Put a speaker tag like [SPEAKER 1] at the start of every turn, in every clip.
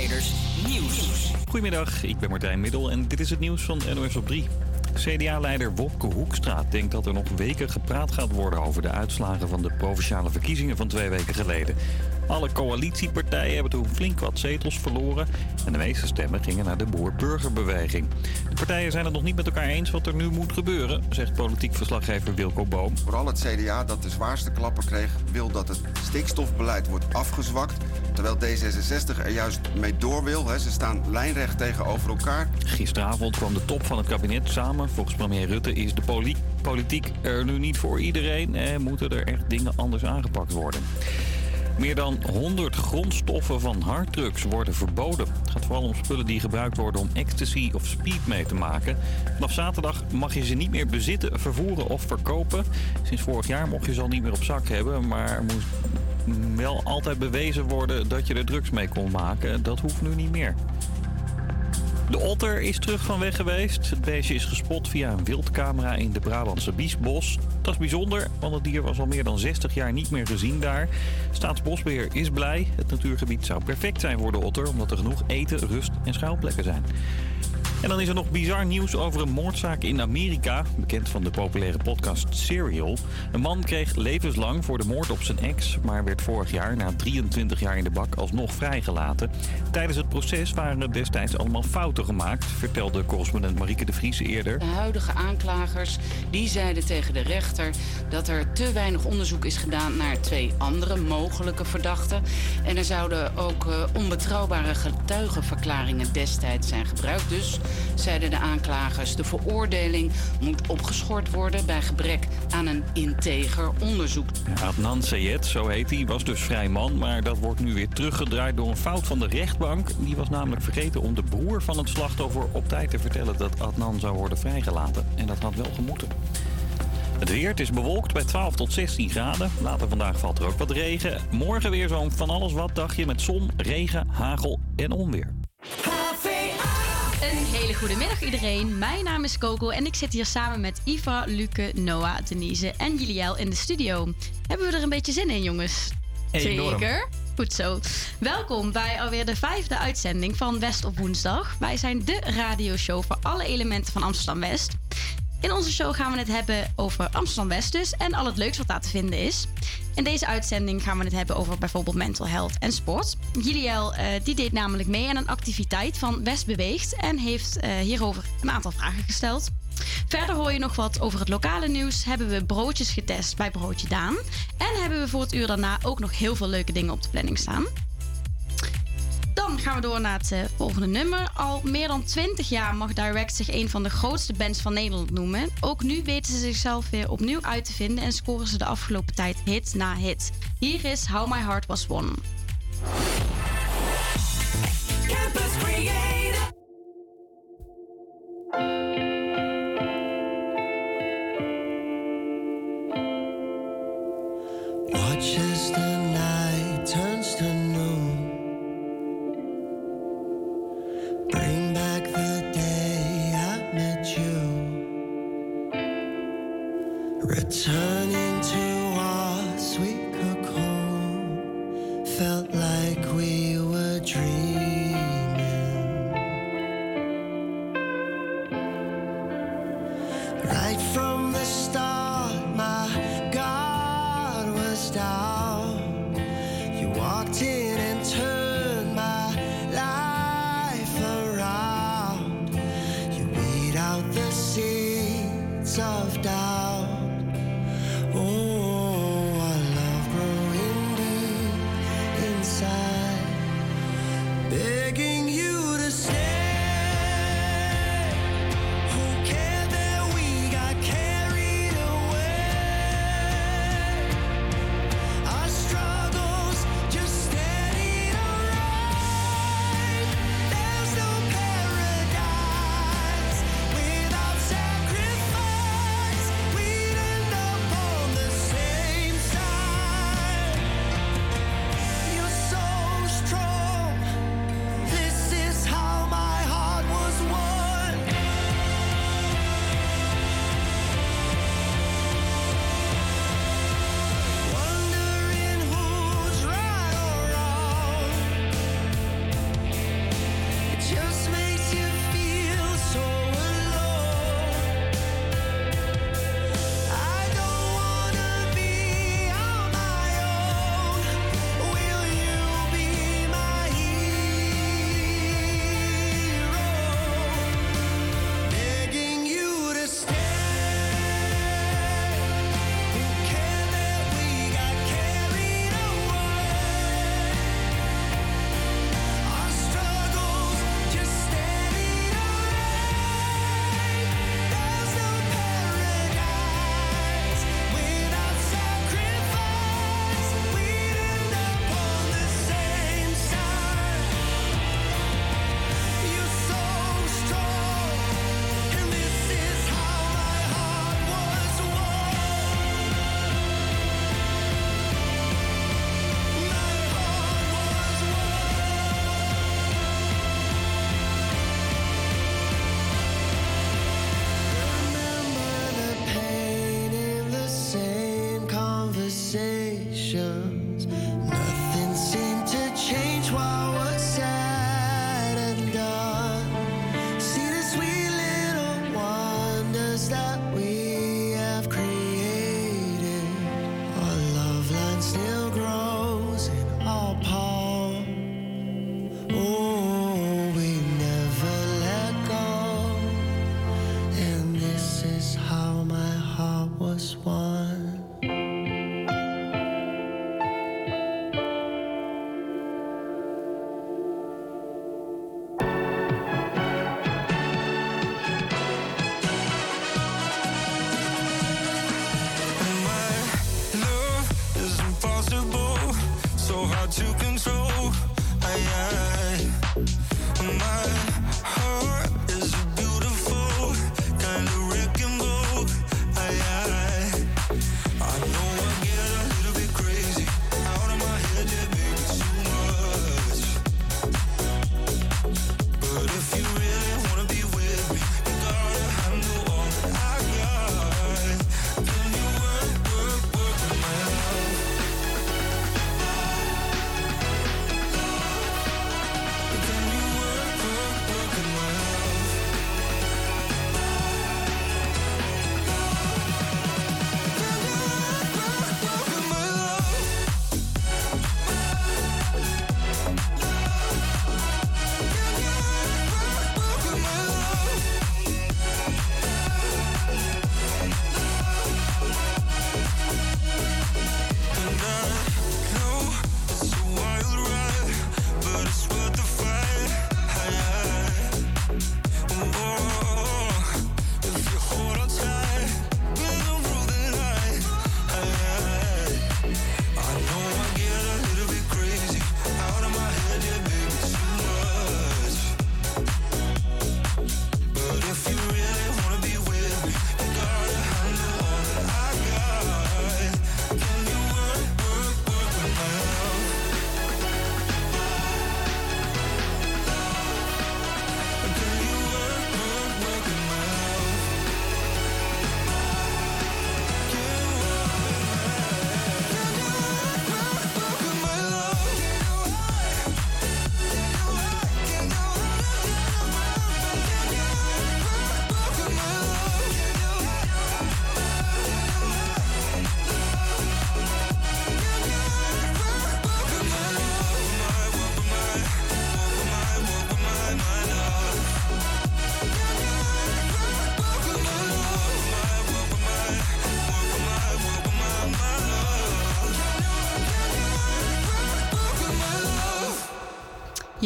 [SPEAKER 1] Nieuws.
[SPEAKER 2] Goedemiddag, ik ben Martijn Middel en dit is het nieuws van NOS op 3. CDA-leider Wopke Hoekstra denkt dat er nog weken gepraat gaat worden over de uitslagen van de provinciale verkiezingen van twee weken geleden. Alle coalitiepartijen hebben toen flink wat zetels verloren en de meeste stemmen gingen naar de boer-burgerbeweging. De partijen zijn het nog niet met elkaar eens wat er nu moet gebeuren, zegt politiek verslaggever Wilco Boom.
[SPEAKER 3] Vooral het CDA dat de zwaarste klappen kreeg, wil dat het stikstofbeleid wordt afgezwakt. Terwijl D66 er juist mee door wil. Hè. Ze staan lijnrecht tegenover elkaar.
[SPEAKER 2] Gisteravond kwam de top van het kabinet samen. Volgens premier Rutte is de poli- politiek er nu niet voor iedereen en moeten er echt dingen anders aangepakt worden. Meer dan 100 grondstoffen van harddrugs worden verboden. Het gaat vooral om spullen die gebruikt worden om ecstasy of speed mee te maken. Vanaf zaterdag mag je ze niet meer bezitten, vervoeren of verkopen. Sinds vorig jaar mocht je ze al niet meer op zak hebben, maar moest wel altijd bewezen worden dat je er drugs mee kon maken. Dat hoeft nu niet meer. De otter is terug van weg geweest. Het beestje is gespot via een wildcamera in de Brabantse Biesbos. Dat is bijzonder, want het dier was al meer dan 60 jaar niet meer gezien daar. Staatsbosbeheer is blij. Het natuurgebied zou perfect zijn voor de otter... omdat er genoeg eten, rust en schuilplekken zijn. En dan is er nog bizar nieuws over een moordzaak in Amerika. Bekend van de populaire podcast Serial. Een man kreeg levenslang voor de moord op zijn ex... maar werd vorig jaar, na 23 jaar in de bak, alsnog vrijgelaten. Tijdens het proces waren er destijds allemaal fouten gemaakt... vertelde correspondent Marieke de Vries eerder.
[SPEAKER 4] De huidige aanklagers die zeiden tegen de rechter dat er te weinig onderzoek is gedaan naar twee andere mogelijke verdachten. En er zouden ook uh, onbetrouwbare getuigenverklaringen destijds zijn gebruikt. Dus zeiden de aanklagers, de veroordeling moet opgeschort worden bij gebrek aan een integer onderzoek.
[SPEAKER 2] Adnan Sayed, zo heet hij, was dus vrij man, maar dat wordt nu weer teruggedraaid door een fout van de rechtbank. Die was namelijk vergeten om de broer van het slachtoffer op tijd te vertellen dat Adnan zou worden vrijgelaten. En dat had wel gemoeten. Het weer, het is bewolkt bij 12 tot 16 graden. Later vandaag valt er ook wat regen. Morgen weer zo'n van alles wat dagje met zon, regen, hagel en onweer.
[SPEAKER 5] Een hele goede middag iedereen. Mijn naam is Coco en ik zit hier samen met Iva, Luke, Noah, Denise en Juliel in de studio. Hebben we er een beetje zin in, jongens?
[SPEAKER 2] Enorm.
[SPEAKER 5] Zeker. Goed zo. Welkom bij alweer de vijfde uitzending van West op woensdag. Wij zijn de radioshow voor alle elementen van Amsterdam West. In onze show gaan we het hebben over Amsterdam West dus en al het leuks wat daar te vinden is. In deze uitzending gaan we het hebben over bijvoorbeeld mental health en sport. Giliel uh, die deed namelijk mee aan een activiteit van West Beweegt en heeft uh, hierover een aantal vragen gesteld. Verder hoor je nog wat over het lokale nieuws. Hebben we broodjes getest bij Broodje Daan. En hebben we voor het uur daarna ook nog heel veel leuke dingen op de planning staan. Dan gaan we door naar het uh, volgende nummer. Al meer dan 20 jaar mag Direct zich een van de grootste bands van Nederland noemen. Ook nu weten ze zichzelf weer opnieuw uit te vinden en scoren ze de afgelopen tijd hit na hit. Hier is How My Heart Was Won.
[SPEAKER 1] Campus.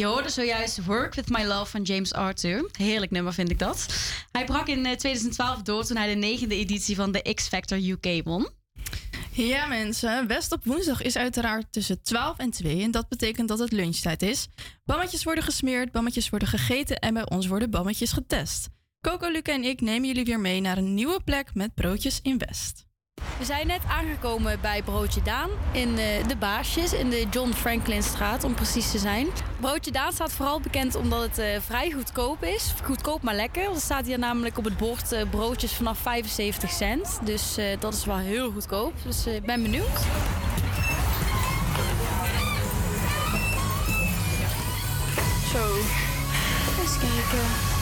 [SPEAKER 6] Hoorde zojuist Work With My Love van James Arthur. Heerlijk nummer vind ik dat. Hij brak in eh, 2012 door toen hij de negende editie van de X Factor UK won.
[SPEAKER 7] Ja, mensen. West op woensdag is uiteraard tussen 12 en 2. En dat betekent dat het lunchtijd is. Bammetjes worden gesmeerd, bammetjes worden gegeten en bij ons worden bammetjes getest. Coco, Luca en ik nemen jullie weer mee naar een nieuwe plek met broodjes in West.
[SPEAKER 5] We zijn net aangekomen bij Broodje Daan in eh, de Baasjes in de John Franklinstraat om precies te zijn. Broodje Daan staat vooral bekend omdat het eh, vrij goedkoop is. Goedkoop maar lekker. Er staat hier namelijk op het bord eh, broodjes vanaf 75 cent. Dus dat is wel heel goedkoop. Dus ik ben benieuwd. Zo. Eens kijken.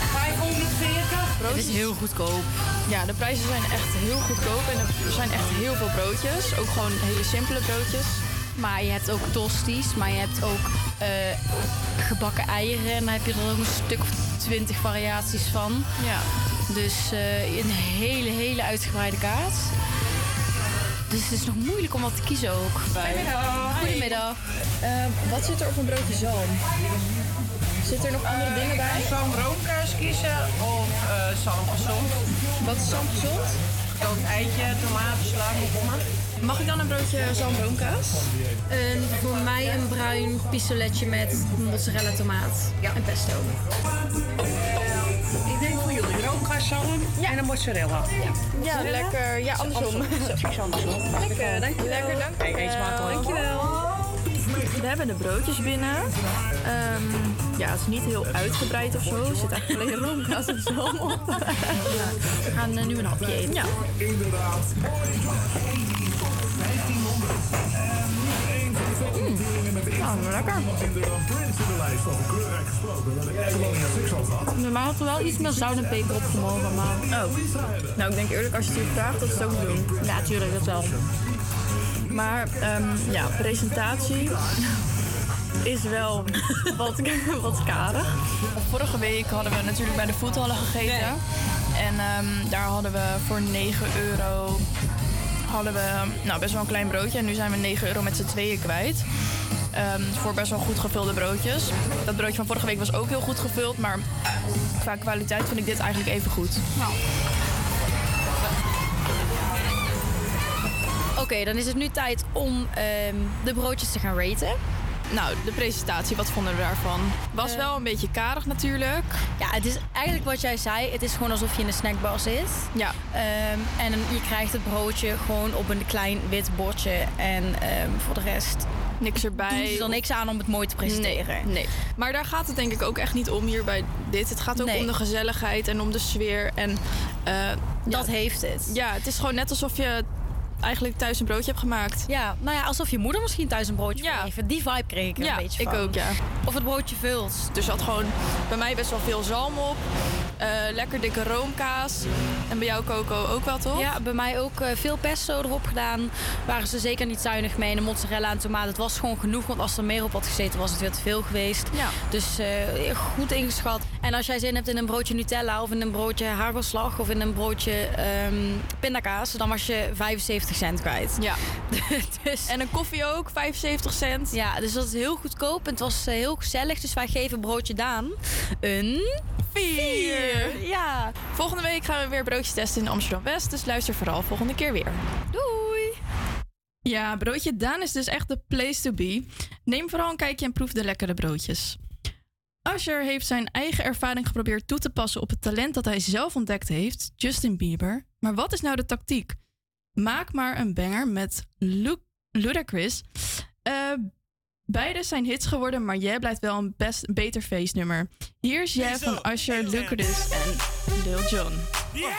[SPEAKER 5] 540. Het is heel goedkoop.
[SPEAKER 7] Ja, de prijzen zijn echt heel goedkoop en er zijn echt heel veel broodjes. Ook gewoon hele simpele broodjes.
[SPEAKER 5] Maar je hebt ook tosties, maar je hebt ook eh, gebakken eieren. En dan heb je er ook een stuk of twintig variaties van.
[SPEAKER 7] Ja.
[SPEAKER 5] Dus eh, een hele, hele uitgebreide kaart. Dus het is nog moeilijk om wat te kiezen ook. Goedemiddag. Goedemiddag.
[SPEAKER 7] wat zit er op een broodje zalm? Zit er nog andere dingen bij?
[SPEAKER 8] Zo'n roomkaas kiezen of uh, zalmgezond.
[SPEAKER 7] Wat is zalm gezond?
[SPEAKER 8] Ook eitje, tomaten, sla, komkommer.
[SPEAKER 7] Mag ik dan een broodje zalmroomkaas?
[SPEAKER 5] voor mij een bruin pistoletje met mozzarella tomaat en pesto.
[SPEAKER 8] Ik denk voor jullie roomkaas, zalm en een mozzarella.
[SPEAKER 7] Ja, lekker. Ja, andersom.
[SPEAKER 8] Precies andersom.
[SPEAKER 7] Lekker, dank je Lekker, dank
[SPEAKER 8] Hey, eet smakelijk.
[SPEAKER 7] Dankjewel. We hebben de broodjes binnen. Ehm, ja, het is niet heel uitgebreid of zo. Er zit eigenlijk alleen roomkaas en zalm op.
[SPEAKER 5] We gaan eh, nu een hapje eten.
[SPEAKER 7] Ja. Nou, lekker.
[SPEAKER 5] Normaal had er wel iets meer zout en peper opgemogen, maar...
[SPEAKER 7] Oh. Nou, ik denk eerlijk, als je het hier vraagt, dat ze het ook doen.
[SPEAKER 5] Ja, tuurlijk, dat wel.
[SPEAKER 7] Maar ehm, ja, presentatie is wel wat, wat karig. Vorige week hadden we natuurlijk bij de voethallen gegeten. En ehm, daar hadden we voor 9 euro hadden we, nou, best wel een klein broodje. En nu zijn we 9 euro met z'n tweeën kwijt. Ehm, voor best wel goed gevulde broodjes. Dat broodje van vorige week was ook heel goed gevuld. Maar qua kwaliteit vind ik dit eigenlijk even goed.
[SPEAKER 5] Oké, dan is het nu tijd om ehm, de broodjes te gaan raten.
[SPEAKER 7] Nou, de presentatie, wat vonden we daarvan? Was
[SPEAKER 5] Eh.
[SPEAKER 7] wel een beetje karig natuurlijk.
[SPEAKER 5] Ja, het is eigenlijk wat jij zei. Het is gewoon alsof je in een snackbar zit.
[SPEAKER 7] Ja,
[SPEAKER 5] Ehm, en je krijgt het broodje gewoon op een klein wit bordje. En ehm, voor de rest
[SPEAKER 7] niks erbij.
[SPEAKER 5] doen ze er niks aan om het mooi te presenteren.
[SPEAKER 7] Nee, nee. Maar daar gaat het denk ik ook echt niet om hier bij dit. Het gaat ook
[SPEAKER 5] Nee.
[SPEAKER 7] om de gezelligheid en om de sfeer. En eh,
[SPEAKER 5] Dat
[SPEAKER 7] ja,
[SPEAKER 5] heeft het.
[SPEAKER 7] ja, het is gewoon net alsof je eigenlijk thuis een broodje hebt gemaakt.
[SPEAKER 5] Ja, nou ja, alsof je moeder misschien thuis een broodje
[SPEAKER 7] Ja.
[SPEAKER 5] geeft. Die vibe kreeg ik er
[SPEAKER 7] ja,
[SPEAKER 5] een beetje
[SPEAKER 7] ik
[SPEAKER 5] van.
[SPEAKER 7] ook, ja.
[SPEAKER 5] Of het broodje vult.
[SPEAKER 7] Er zat gewoon bij mij best wel veel zalm op. Eh, lekker dikke roomkaas. En bij jou, Coco, ook wel, toch?
[SPEAKER 5] Ja, bij mij ook eh, veel pesto erop gedaan. Waren ze zeker niet zuinig mee. En de mozzarella en tomaat, het was gewoon genoeg. Want als er meer op had gezeten, was het weer te veel geweest.
[SPEAKER 7] Ja.
[SPEAKER 5] Dus eh, goed ingeschat. En als jij zin hebt in een broodje Nutella of in een broodje hagelslag of in een broodje ehm, pindakaas, dan was je 75 cent kwijt.
[SPEAKER 7] Ja.
[SPEAKER 5] dus,
[SPEAKER 7] En een koffie ook, 75 cent.
[SPEAKER 5] ja, dus dat is heel goedkoop en het was eh, heel gezellig. Dus wij geven broodje Daan een
[SPEAKER 7] Vier.
[SPEAKER 5] Ja,
[SPEAKER 7] Volgende week gaan we weer broodjes testen in Amsterdam-West. Dus luister vooral volgende keer weer.
[SPEAKER 5] doei!
[SPEAKER 7] Ja, broodje Daan is dus echt de place to be. Neem vooral een kijkje en proef de lekkere broodjes. Usher heeft zijn eigen ervaring geprobeerd toe te passen op het talent dat hij zelf ontdekt heeft, Justin Bieber. Maar wat is nou de tactiek? Maak maar een banger met Lu Ludacris. Eh, beide zijn hits geworden, maar jij blijft wel een best beter feestnummer. Hier is jij van Usher, Ludacris en Lil Jon.
[SPEAKER 9] In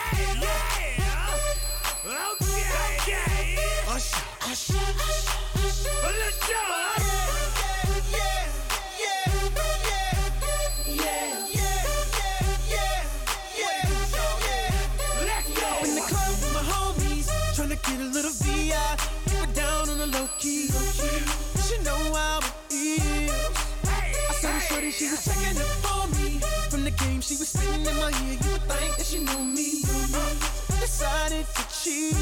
[SPEAKER 9] shorty, she was checking up for me. From the game, she was spitting in my ear. You would think that she knew me. I Decided to cheat.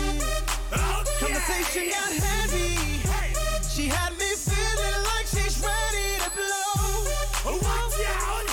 [SPEAKER 9] Conversation got heavy. She had me feeling like she's ready to blow. baby,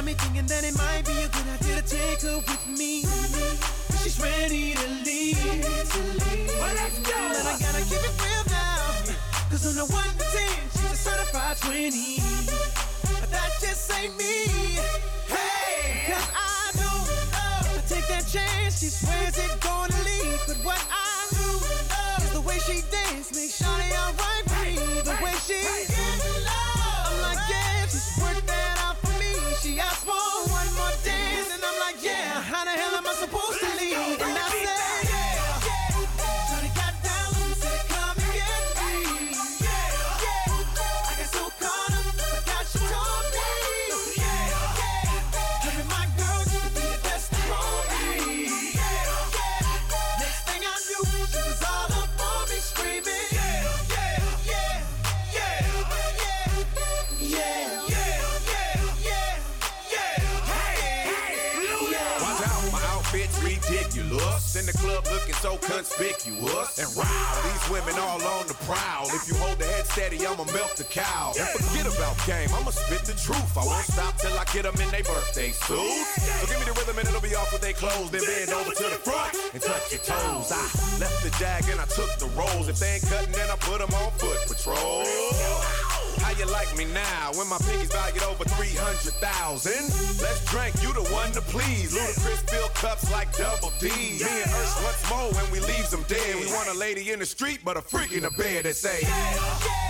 [SPEAKER 9] Got me thinking that it might be a good idea to take her with me. She's ready to leave. Well, let's go. But I gotta keep it real now. Cause on the 1 to 10, she's a certified 20. But that just ain't me. Hey, cause I know if I take that chance, she swears it gonna leave. But what I do is the way she dance makes Shawty alright with me. The way she I'm
[SPEAKER 10] conspicuous. And wow, these women all on the prowl. If you hold the head steady, I'ma milk the cow. And forget about game, I'ma spit the truth. I won't stop till I get them in their birthday suits. So give me the rhythm and it'll be off with their clothes. Then bend over to the front and touch your toes. I left the jag and I took the rolls. If they ain't cutting, then I put them on foot patrol. How you like me now when my pinky's valued over 300,000? Let's drink, you the one to please. Ludacris fill cups like double D. Me and Ursh once more when we leaves them dead. We want a lady in the street, but a freak in the bed that say,
[SPEAKER 9] Shawty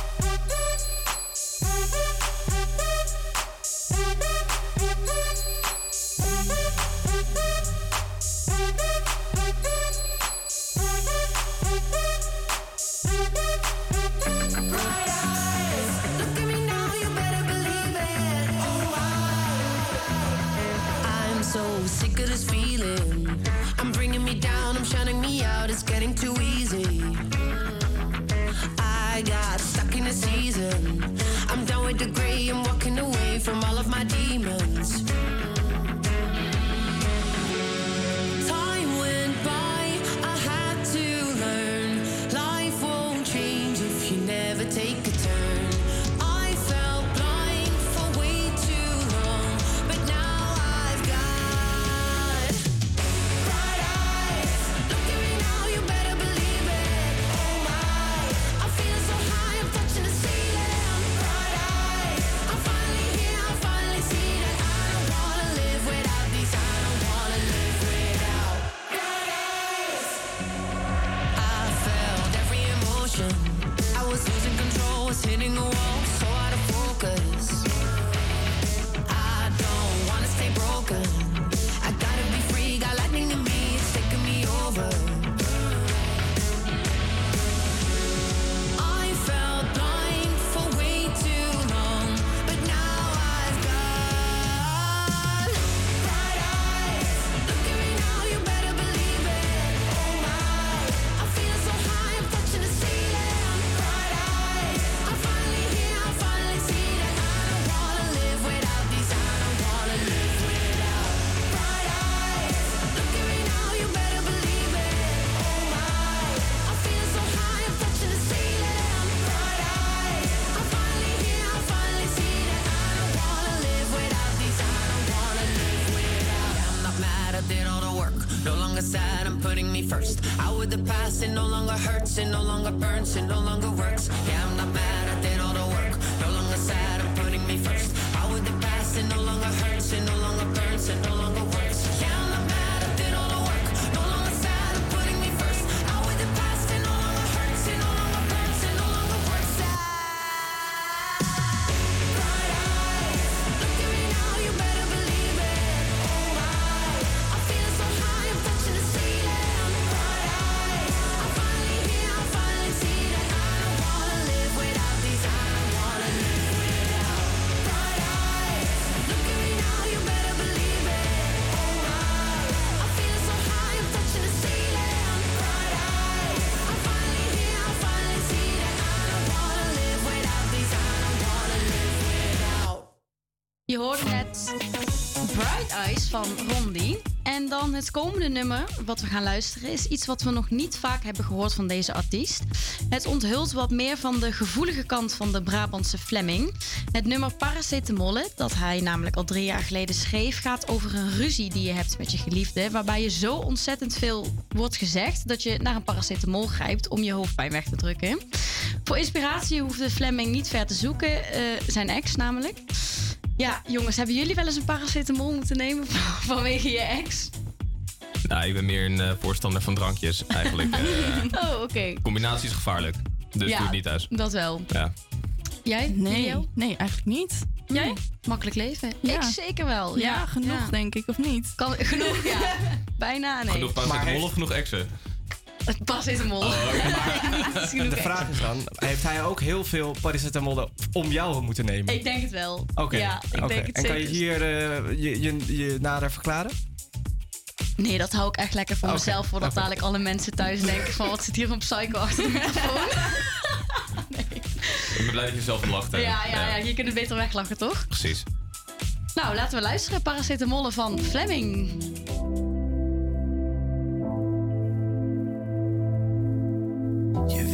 [SPEAKER 5] Hoorde net Bright Eyes van Rondi. En dan het komende nummer wat we gaan luisteren is iets wat we nog niet vaak hebben gehoord van deze artiest. Het onthult wat meer van de gevoelige kant van de Brabantse Fleming. Het nummer Paracetamolle, dat hij namelijk al drie jaar geleden schreef, gaat over een ruzie die je hebt met je geliefde. Waarbij je zo ontzettend veel wordt gezegd dat je naar een paracetamol grijpt om je hoofdpijn weg te drukken. Voor inspiratie hoefde Fleming niet ver te zoeken, eh, zijn ex namelijk. Ja, jongens, hebben jullie wel eens een paracetamol moeten nemen vanwege je ex?
[SPEAKER 11] Nou, ik ben meer een eh, voorstander van drankjes eigenlijk. Eh,
[SPEAKER 5] Oh, oké.
[SPEAKER 11] combinatie is gevaarlijk. Dus
[SPEAKER 5] Ja,
[SPEAKER 11] doe het niet thuis.
[SPEAKER 5] Dat wel.
[SPEAKER 11] Ja.
[SPEAKER 5] Jij?
[SPEAKER 7] Nee,
[SPEAKER 5] Leo?
[SPEAKER 7] nee, eigenlijk niet.
[SPEAKER 5] Jij? Makkelijk leven?
[SPEAKER 7] Ja.
[SPEAKER 5] Ik zeker wel.
[SPEAKER 7] Ja, genoeg
[SPEAKER 5] ja.
[SPEAKER 7] denk ik, of niet?
[SPEAKER 5] Kan, genoeg, ja. Bijna, nee.
[SPEAKER 11] Genoeg paracetamol of genoeg exen?
[SPEAKER 5] Paracetamol. Is genoeg
[SPEAKER 12] De vraag is dan, heeft hij ook heel veel paracetamol om jou moeten nemen?
[SPEAKER 5] Ik denk het wel.
[SPEAKER 12] Oké,
[SPEAKER 5] Ja, ik denk het
[SPEAKER 12] En kan je hier eh, je, je, je nader verklaren?
[SPEAKER 5] Nee, dat hou ik echt lekker voor mezelf. Voordat dadelijk alle mensen thuis denken van... wat zit hier een psycho achter de microfoon?
[SPEAKER 11] Ik ben blij dat je zelf lacht. hè.
[SPEAKER 5] ja, ja, ja, je kunt het beter weglachen, toch?
[SPEAKER 11] Precies.
[SPEAKER 5] Nou, laten we luisteren. Paracetamol van Fleming.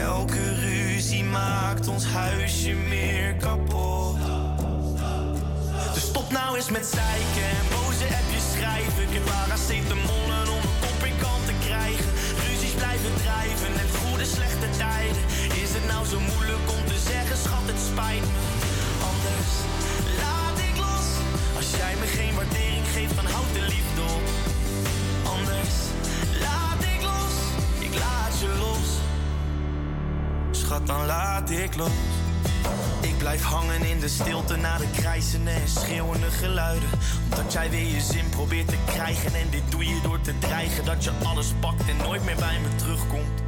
[SPEAKER 13] Elke ruzie maakt ons huisje meer kapot. Dus stop nou eens met zeiken en boze appjes schrijven. Ik heb paracetamollen om een kop in kant te krijgen. Ruzies blijven drijven en goede slechte tijden. Is het nou zo moeilijk om te zeggen, schat, het spijt me. Anders laat ik los. Als jij me geen waardering geeft, dan houd de liefde Schat, dan laat ik los. Ik blijf hangen in de stilte na de krijzende en schreeuwende geluiden. Omdat jij weer je zin probeert te krijgen. En dit doe je door te dreigen dat je alles pakt en nooit meer bij me terugkomt.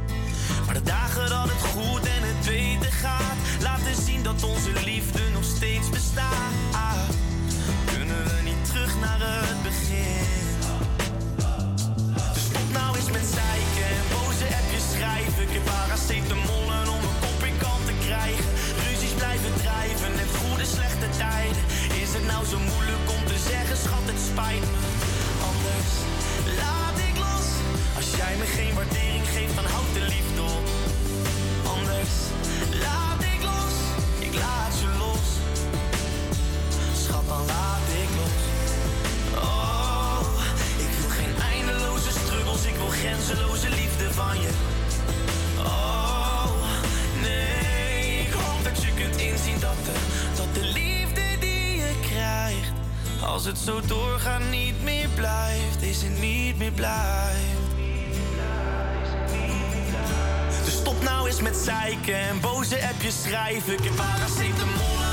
[SPEAKER 13] Maar de dagen dat het goed en het beter gaat, laten zien dat onze liefde nog steeds bestaat. Kunnen we niet terug naar het begin? Dus stop nou eens met zeiken en boze appjes schrijven. Ik heb paracetamollen om nou zo moeilijk om te zeggen, schat, het spijt me. Anders laat ik los. Als jij me geen waardering geeft, dan houd de liefde op. Anders laat ik los. Ik laat je los. Schat, dan laat ik los. Oh, ik wil geen eindeloze struggles, ik wil grenzeloze liefde van je. Oh, nee, ik hoop dat je kunt inzien dat de, dat de liefde als het zo doorgaat niet meer blijft, is het niet meer blijft. Dus stop nou eens met zeiken en boze appjes schrijven. Ik heb paracetamollen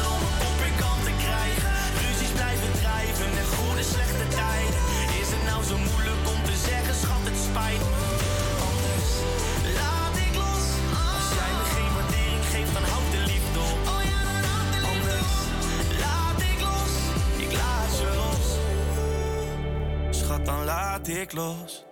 [SPEAKER 13] dan laat ik los.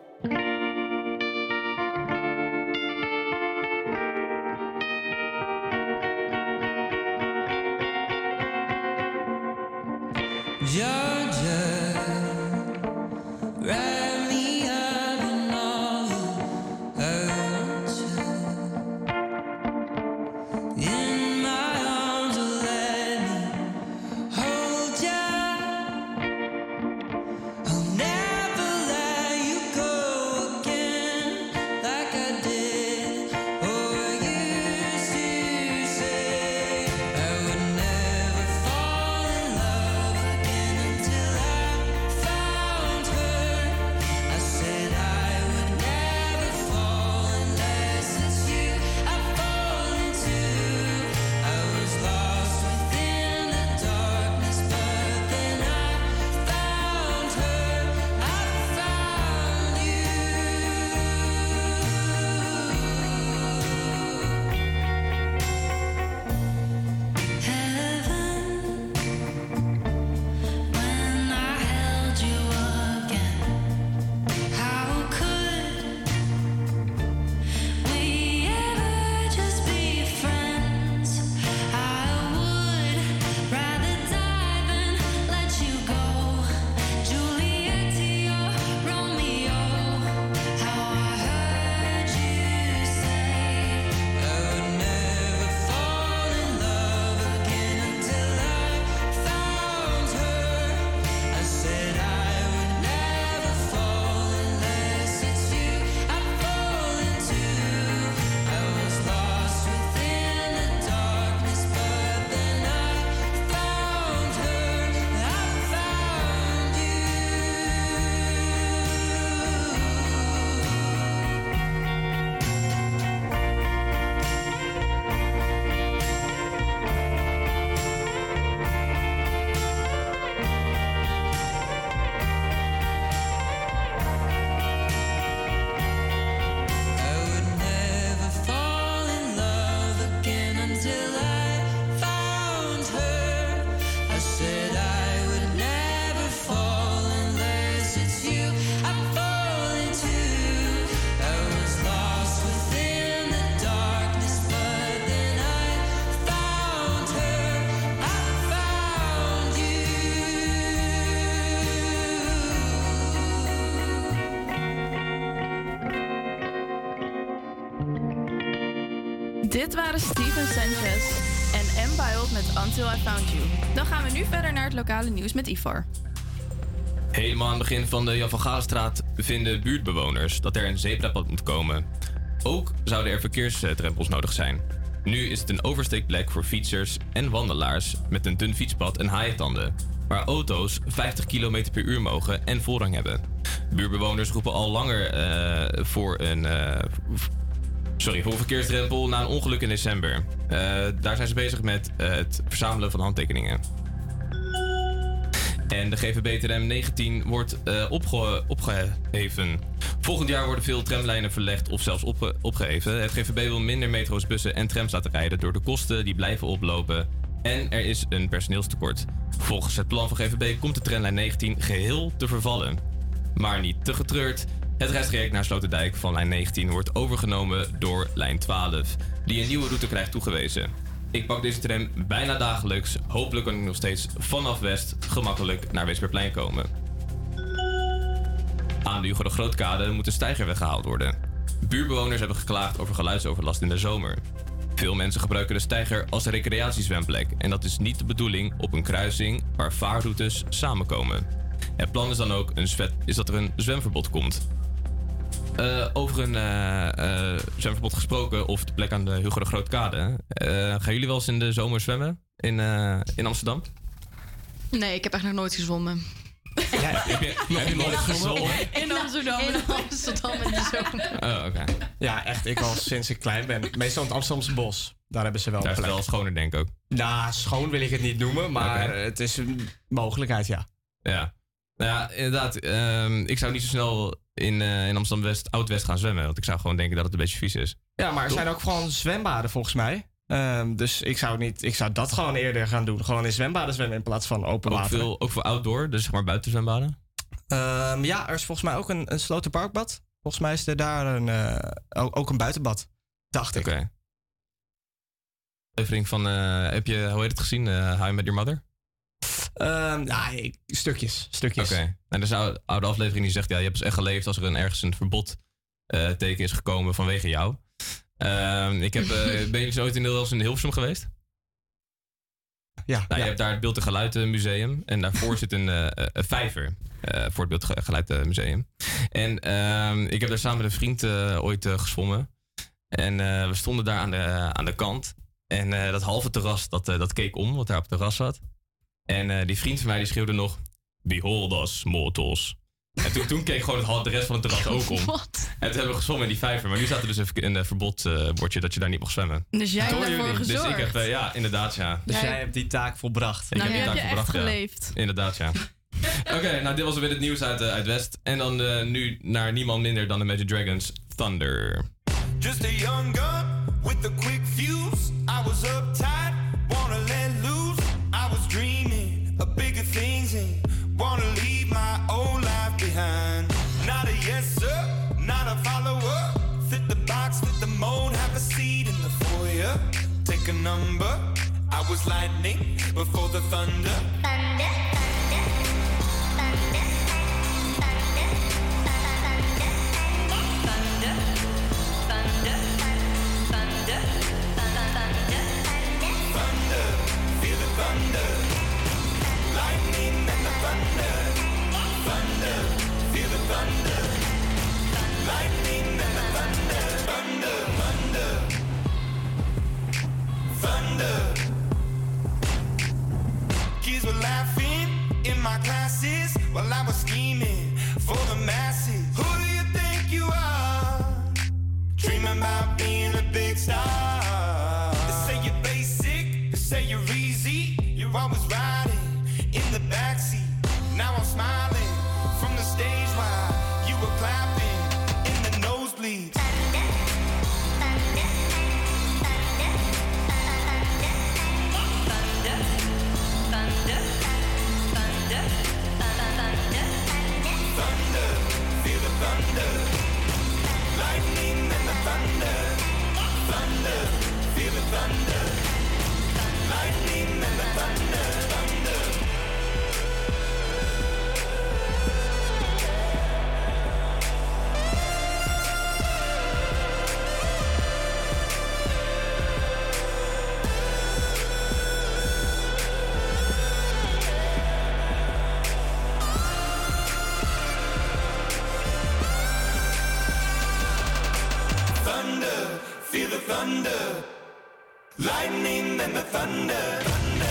[SPEAKER 7] Dit waren Steven Sanchez en M. Wild met Until I Found You. Dan gaan we nu verder naar het lokale nieuws met Ivar.
[SPEAKER 11] Helemaal aan het begin van de Jan van Galenstraat vinden buurtbewoners dat er een zebrapad moet komen. Ook zouden er verkeersdrempels nodig zijn. Nu is het een oversteekplek voor fietsers en wandelaars met een dun fietspad en haaientanden, waar auto's 50 km per uur mogen en voorrang hebben. Buurtbewoners roepen al langer eh, voor een eh, sorry, voor verkeersdrempel na een ongeluk in december. Eh, daar zijn ze bezig met eh, het verzamelen van handtekeningen. En de GVB-tram 19 wordt eh, opge- opgeheven. Volgend jaar worden veel tramlijnen verlegd of zelfs opge- opgeheven. Het GVB wil minder metro's, bussen en trams laten rijden door de kosten die blijven oplopen. En er is een personeelstekort. Volgens het plan van GVB komt de tramlijn 19 geheel te vervallen. Maar niet te getreurd. Het reistraject naar Sloterdijk van lijn 19 wordt overgenomen door lijn 12, die een nieuwe route krijgt toegewezen. Ik pak deze tram bijna dagelijks. Hopelijk kan ik nog steeds vanaf West gemakkelijk naar Weesperplein komen. Aan de Hugo de Grootkade moet de steiger weggehaald worden. Buurbewoners hebben geklaagd over geluidsoverlast in de zomer. Veel mensen gebruiken de steiger als recreatiezwemplek en dat is niet de bedoeling op een kruising waar vaarroutes samenkomen. Het plan is dan ook een zwet- is dat er een zwemverbod komt. Eh, over een eh, eh, zwemverbod gesproken, of de plek aan de Hugo de Grootkade. Eh, gaan jullie wel eens in de zomer zwemmen in, eh, in Amsterdam?
[SPEAKER 5] Nee, ik heb echt nog nooit gezwommen.
[SPEAKER 11] heb, je, heb je nooit gezwommen?
[SPEAKER 7] In Amsterdam.
[SPEAKER 5] In Amsterdam in de zomer.
[SPEAKER 11] Oh, oké.
[SPEAKER 12] Ja, echt. Ik al sinds ik klein ben. Meestal in het Amsterdamse bos. Daar hebben ze wel
[SPEAKER 11] Daar is het wel schoner, denk ik ook.
[SPEAKER 12] Nou, schoon wil ik het niet noemen, maar het is een mogelijkheid, ja.
[SPEAKER 11] Ja. Nou ja, inderdaad. ehm, ik zou niet zo snel in, eh, in Amsterdam-West, Oud-West gaan zwemmen. Want ik zou gewoon denken dat het een beetje vies is.
[SPEAKER 12] Ja, maar er zijn ook gewoon zwembaden volgens mij. Ehm, dus ik zou, niet, ik zou dat gewoon eerder gaan doen. Gewoon in zwembaden zwemmen in plaats van open
[SPEAKER 11] Ook,
[SPEAKER 12] water.
[SPEAKER 11] veel, ook voor outdoor, dus zeg maar buitenzwembaden.
[SPEAKER 12] Ehm, ja, er is volgens mij ook een, een slotenparkbad. Volgens mij is er daar een, eh, ook, een buitenbad. Dacht ik.
[SPEAKER 11] Oké. Aflevering van, eh, heb je, hoe heet het gezien? How I Met Your Mother?
[SPEAKER 12] Ehm, nou, stukjes. Stukjes.
[SPEAKER 11] Oké. En er is een oude aflevering die zegt, ja, je hebt dus echt geleefd als er een, ergens een verbod eh, teken is gekomen vanwege jou. Ehm, ik heb, eh, ben je dus ooit in, eens in Hilversum geweest?
[SPEAKER 12] Ja.
[SPEAKER 11] Nou, Je hebt daar het Beeld en Geluid eh, Museum. En daarvoor zit een, een vijver voor het Beeld en Geluid Museum. En ehm, ik heb daar samen met een vriend ooit gezwommen. En we stonden daar aan de, aan de kant. En dat halve terras, dat, dat keek om, wat daar op het terras zat. En eh, die vriend van mij die schreeuwde nog... Behold us, mortals. En toen, toen keek gewoon het, de rest van het terras ook om. En toen hebben we gezwommen in die vijver. Maar nu staat er dus een, een eh, verbodbordje dat je daar niet mag zwemmen.
[SPEAKER 7] Dus jij hebt ervoor
[SPEAKER 11] jullie. Dus ik
[SPEAKER 7] gezorgd.
[SPEAKER 11] heb, eh, ja, inderdaad, ja.
[SPEAKER 12] Dus
[SPEAKER 7] Jij-
[SPEAKER 12] jij hebt die taak volbracht.
[SPEAKER 11] Ik
[SPEAKER 7] Nou,
[SPEAKER 11] heb
[SPEAKER 7] nu
[SPEAKER 11] die
[SPEAKER 7] heb
[SPEAKER 11] taak
[SPEAKER 7] echt
[SPEAKER 11] volbracht, ja.
[SPEAKER 7] geleefd.
[SPEAKER 11] Inderdaad, ja. Oké, nou dit was weer het nieuws uit, uit West. En dan eh, nu naar niemand minder dan de Magic Dragons Thunder.
[SPEAKER 14] Just a young gun with a quick fuse. I was uptight, wanna let Take a number. I was lightning before the thunder. Thunder, thunder, thunder, thunder, thunder, thunder, thunder, thunder, thunder. Thunder, thunder. Lightning and the thunder. Thunder, feel the thunder. Thunder. Kids were laughing in my classes while I was scheming for the masses. Who do you think you are? Dreaming about being a big star. Thunder. Lightning and the thunder. Thunder,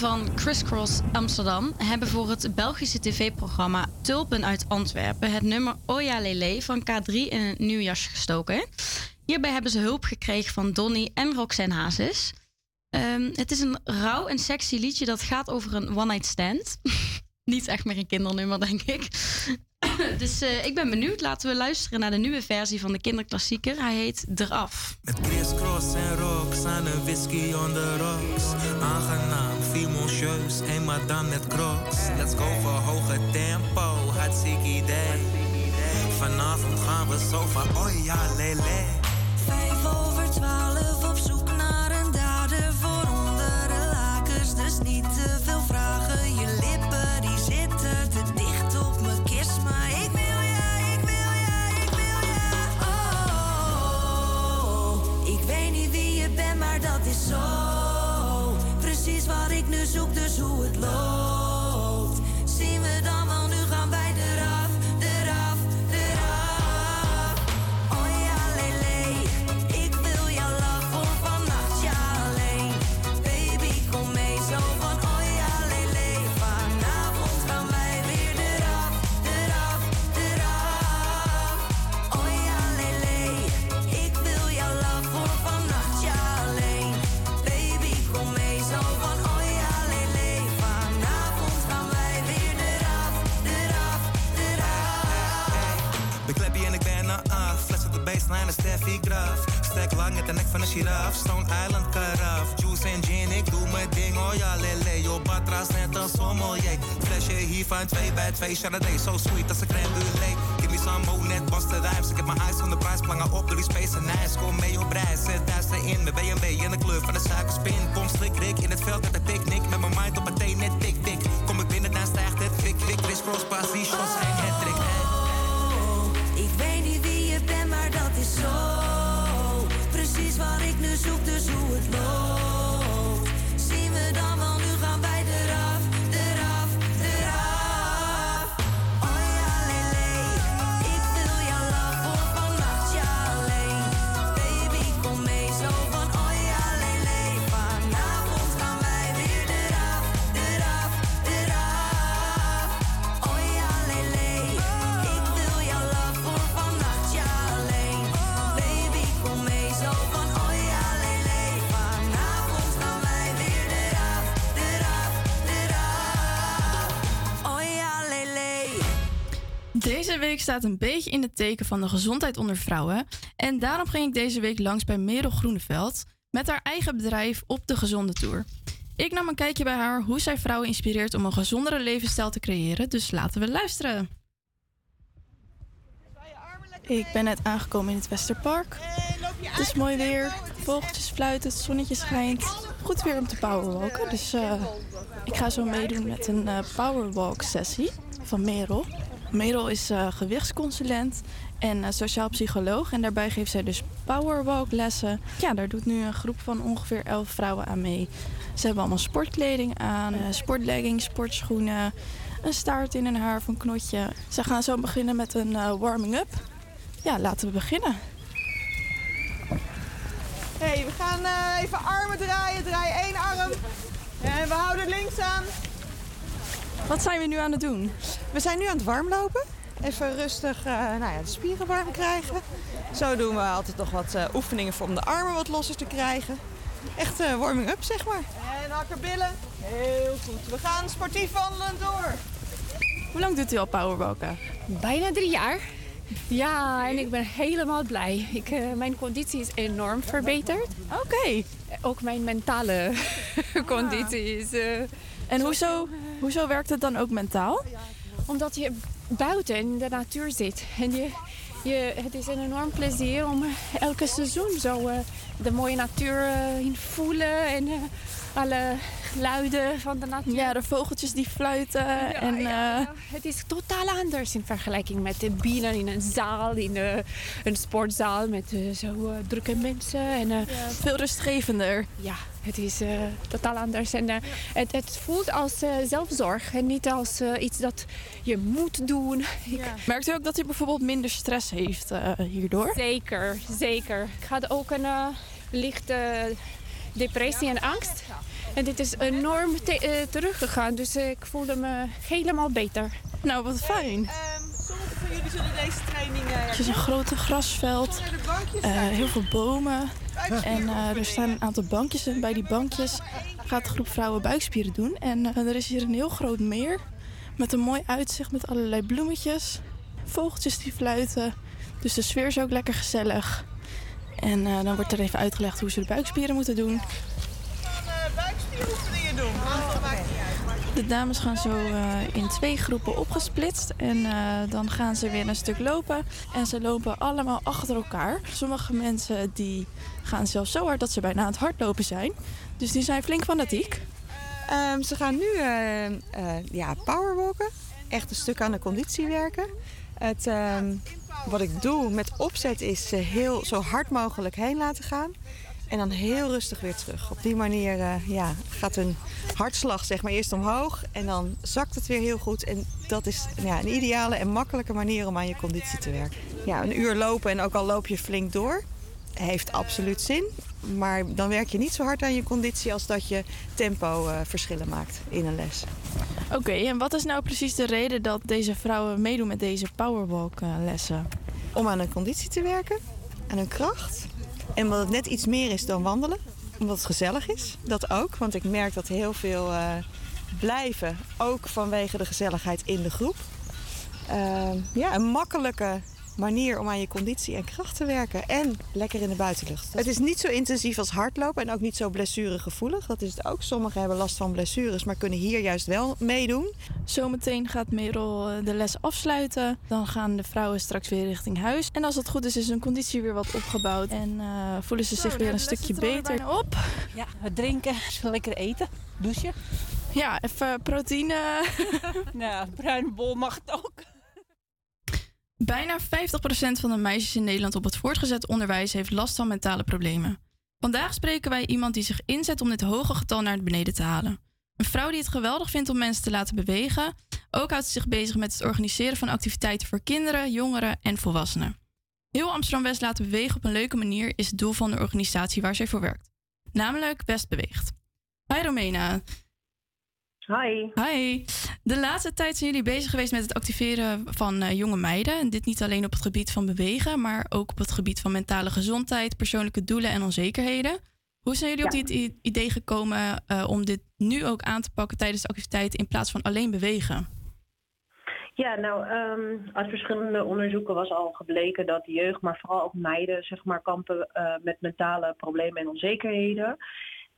[SPEAKER 5] van Crisscross Amsterdam hebben voor het Belgische tv-programma Tulpen uit Antwerpen het nummer Oja Lele van K3 in een nieuw jasje gestoken. Hierbij hebben ze hulp gekregen van Donny en Roxanne Hazes. Ehm, het is een rauw en sexy liedje dat gaat over een one-night stand. Niet echt meer een kindernummer, denk ik. dus eh, ik ben benieuwd. Laten we luisteren naar de nieuwe versie van de kinderklassieker. Hij heet Eraf.
[SPEAKER 15] Met crisscross en rocks aan een whisky on the rocks. Aangenaam, fimoncieus, een madame met crocs. Let's go voor hoge tempo, hartstikke idee. Vanavond gaan we zo van, oh ja, lele.
[SPEAKER 16] Zoek, dus hoe het loopt.
[SPEAKER 15] Lang met de van een giraf. Stone Island karaf. Juice en gin, ik doe mijn ding, oh ja, lele. Yo, batras net als sommelier. Flesje hier van 2 bij 2, Chardonnay. So sweet als een crème brûlée. Give me some more, net was de rijms. Ik heb mijn eyes van de prijs, plangen op door die space en nice. Kom mee op reis, zet duister in. Mijn BMW in de kleur van de suikerspin. Kom slik, rik in het veld met een picknick. Met mijn mind op een thee, net tik, tik. Kom ik binnen, dan stijgt het fik, fik. Chris Cross, passie, shots,
[SPEAKER 14] zoek, dus hoe het loopt.
[SPEAKER 7] Week staat een beetje in het teken van de gezondheid onder vrouwen. En daarom ging ik deze week langs bij Merel Groeneveld met haar eigen bedrijf op de Gezonde Tour. Ik nam een kijkje bij haar hoe zij vrouwen inspireert om een gezondere levensstijl te creëren. Dus laten we luisteren. Ik ben net aangekomen in het Westerpark. Het is mooi weer, vogeltjes fluiten, het zonnetje schijnt. Goed weer om te powerwalken. Dus eh, ik ga zo meedoen met een eh, powerwalk sessie van Merel. Merel is eh, gewichtsconsulent en eh, sociaal psycholoog. En daarbij geeft zij dus powerwalk lessen. Ja, daar doet nu een groep van ongeveer 11 vrouwen aan mee. Ze hebben allemaal sportkleding aan, eh, sportleggings, sportschoenen, een staart in hun haar van knotje. Ze gaan zo beginnen met een warming-up. Ja, laten we beginnen.
[SPEAKER 17] hey, we gaan even armen draaien. Draai één arm. En we houden links aan.
[SPEAKER 7] Wat zijn we nu aan het doen?
[SPEAKER 17] We zijn nu aan het warmlopen. Even rustig eh, nou ja, de spieren warm krijgen. Zo doen we altijd nog wat eh, oefeningen voor om de armen wat losser te krijgen. Echt eh, warming up, zeg maar. En hakkerbillen. Heel goed. We gaan sportief wandelen door.
[SPEAKER 7] Hoe lang doet u al powerwalken?
[SPEAKER 18] Bijna drie jaar. Ja, en ik ben helemaal blij. Ik, eh, mijn conditie is enorm verbeterd.
[SPEAKER 7] Oké.
[SPEAKER 18] Ook mijn mentale conditie is... eh,
[SPEAKER 7] En hoezo, hoezo werkt het dan ook mentaal?
[SPEAKER 18] Omdat je buiten in de natuur zit. En je, je, het is een enorm plezier om eh, elke seizoen zo eh, de mooie natuur eh, in voelen. En alle geluiden van de natuur.
[SPEAKER 7] Ja, de vogeltjes die fluiten. en, eh,
[SPEAKER 18] Het is totaal anders in vergelijking met de bienen in een zaal, in eh, een sportzaal met eh, zo drukke mensen. En, eh,
[SPEAKER 7] veel rustgevender.
[SPEAKER 18] Ja, het is eh, totaal anders. En eh, het, het voelt als zelfzorg en niet als iets dat je moet doen. Ik-
[SPEAKER 7] Merkt u ook dat u bijvoorbeeld minder stress heeft eh, hierdoor?
[SPEAKER 18] Zeker, zeker. Ik had ook een eh, lichte depressie en angst. En dit is enorm te- eh, teruggegaan, dus eh, ik voelde me helemaal beter.
[SPEAKER 7] Nou, wat fijn.
[SPEAKER 17] Sommigen van jullie zullen deze training... eh,
[SPEAKER 7] Het is een grote grasveld, eh, heel veel bomen. En eh, er staan een aantal bankjes. En bij die bankjes gaat de groep vrouwen buikspieren doen. En er is hier een heel groot meer met een mooi uitzicht met allerlei bloemetjes. Vogeltjes die fluiten. Dus de sfeer is ook lekker gezellig. En eh, dan wordt er even uitgelegd hoe ze de buikspieren moeten doen.
[SPEAKER 17] eh, buikspieroefeningen doen. Dat maakt niet uit. maar-
[SPEAKER 7] De dames gaan zo eh, in twee groepen opgesplitst. En eh, dan gaan ze weer een stuk lopen. En ze lopen allemaal achter elkaar. Sommige mensen die gaan zelfs zo hard dat ze bijna aan het hardlopen zijn. Dus die zijn flink fanatiek.
[SPEAKER 17] Ehm, ze gaan nu eh, eh, ja, powerwalken. Echt een stuk aan de conditie werken. Het, ehm, wat ik doe met opzet is ze heel zo hard mogelijk heen laten gaan. En dan heel rustig weer terug. Op die manier eh, ja, gaat hun hartslag zeg maar, eerst omhoog. En dan zakt het weer heel goed. En dat is ja, een ideale en makkelijke manier om aan je conditie te werken. Ja, een uur lopen en ook al loop je flink door. Heeft absoluut zin. Maar dan werk je niet zo hard aan je conditie als dat je tempo eh, verschillen maakt in een les.
[SPEAKER 7] Oké, en wat is nou precies de reden dat deze vrouwen meedoen met deze powerwalk eh, lessen?
[SPEAKER 17] Om aan hun conditie te werken, aan hun kracht. En omdat het net iets meer is dan wandelen. Omdat het gezellig is, dat ook. Want ik merk dat heel veel eh, blijven, ook vanwege de gezelligheid in de groep. Ja, een makkelijke manier om aan je conditie en kracht te werken. En lekker in de buitenlucht. Het is niet zo intensief als hardlopen en ook niet zo blessuregevoelig. Dat is het ook. Sommigen hebben last van blessures, maar kunnen hier juist wel meedoen.
[SPEAKER 7] Zometeen gaat Merel eh, de les afsluiten. Dan gaan de vrouwen straks weer richting huis. En als het goed is, is hun conditie weer wat opgebouwd. En eh, voelen ze zich weer een stukje beter. Op.
[SPEAKER 19] Ja, wat drinken, lekker eten, douchen.
[SPEAKER 7] Ja, even proteïne.
[SPEAKER 19] nou, bruine bol mag het ook.
[SPEAKER 7] Bijna 50% van de meisjes in Nederland op het voortgezet onderwijs heeft last van mentale problemen. Vandaag spreken wij iemand die zich inzet om dit hoge getal naar beneden te halen. Een vrouw die het geweldig vindt om mensen te laten bewegen. Ook houdt ze zich bezig met het organiseren van activiteiten voor kinderen, jongeren en volwassenen. Heel Amsterdam West laten bewegen op een leuke manier is het doel van de organisatie waar zij voor werkt. Namelijk West Beweegt. Hi Romena.
[SPEAKER 20] Hi.
[SPEAKER 7] Hi. De laatste tijd zijn jullie bezig geweest met het activeren van eh, jonge meiden. En dit niet alleen op het gebied van bewegen, maar ook op het gebied van mentale gezondheid, persoonlijke doelen en onzekerheden. Hoe zijn jullie op dit idee gekomen eh, om dit nu ook aan te pakken tijdens de activiteiten in plaats van alleen bewegen?
[SPEAKER 20] Ja, nou, ehm, uit verschillende onderzoeken was al gebleken dat de jeugd, maar vooral ook meiden, zeg maar, kampen eh, met mentale problemen en onzekerheden.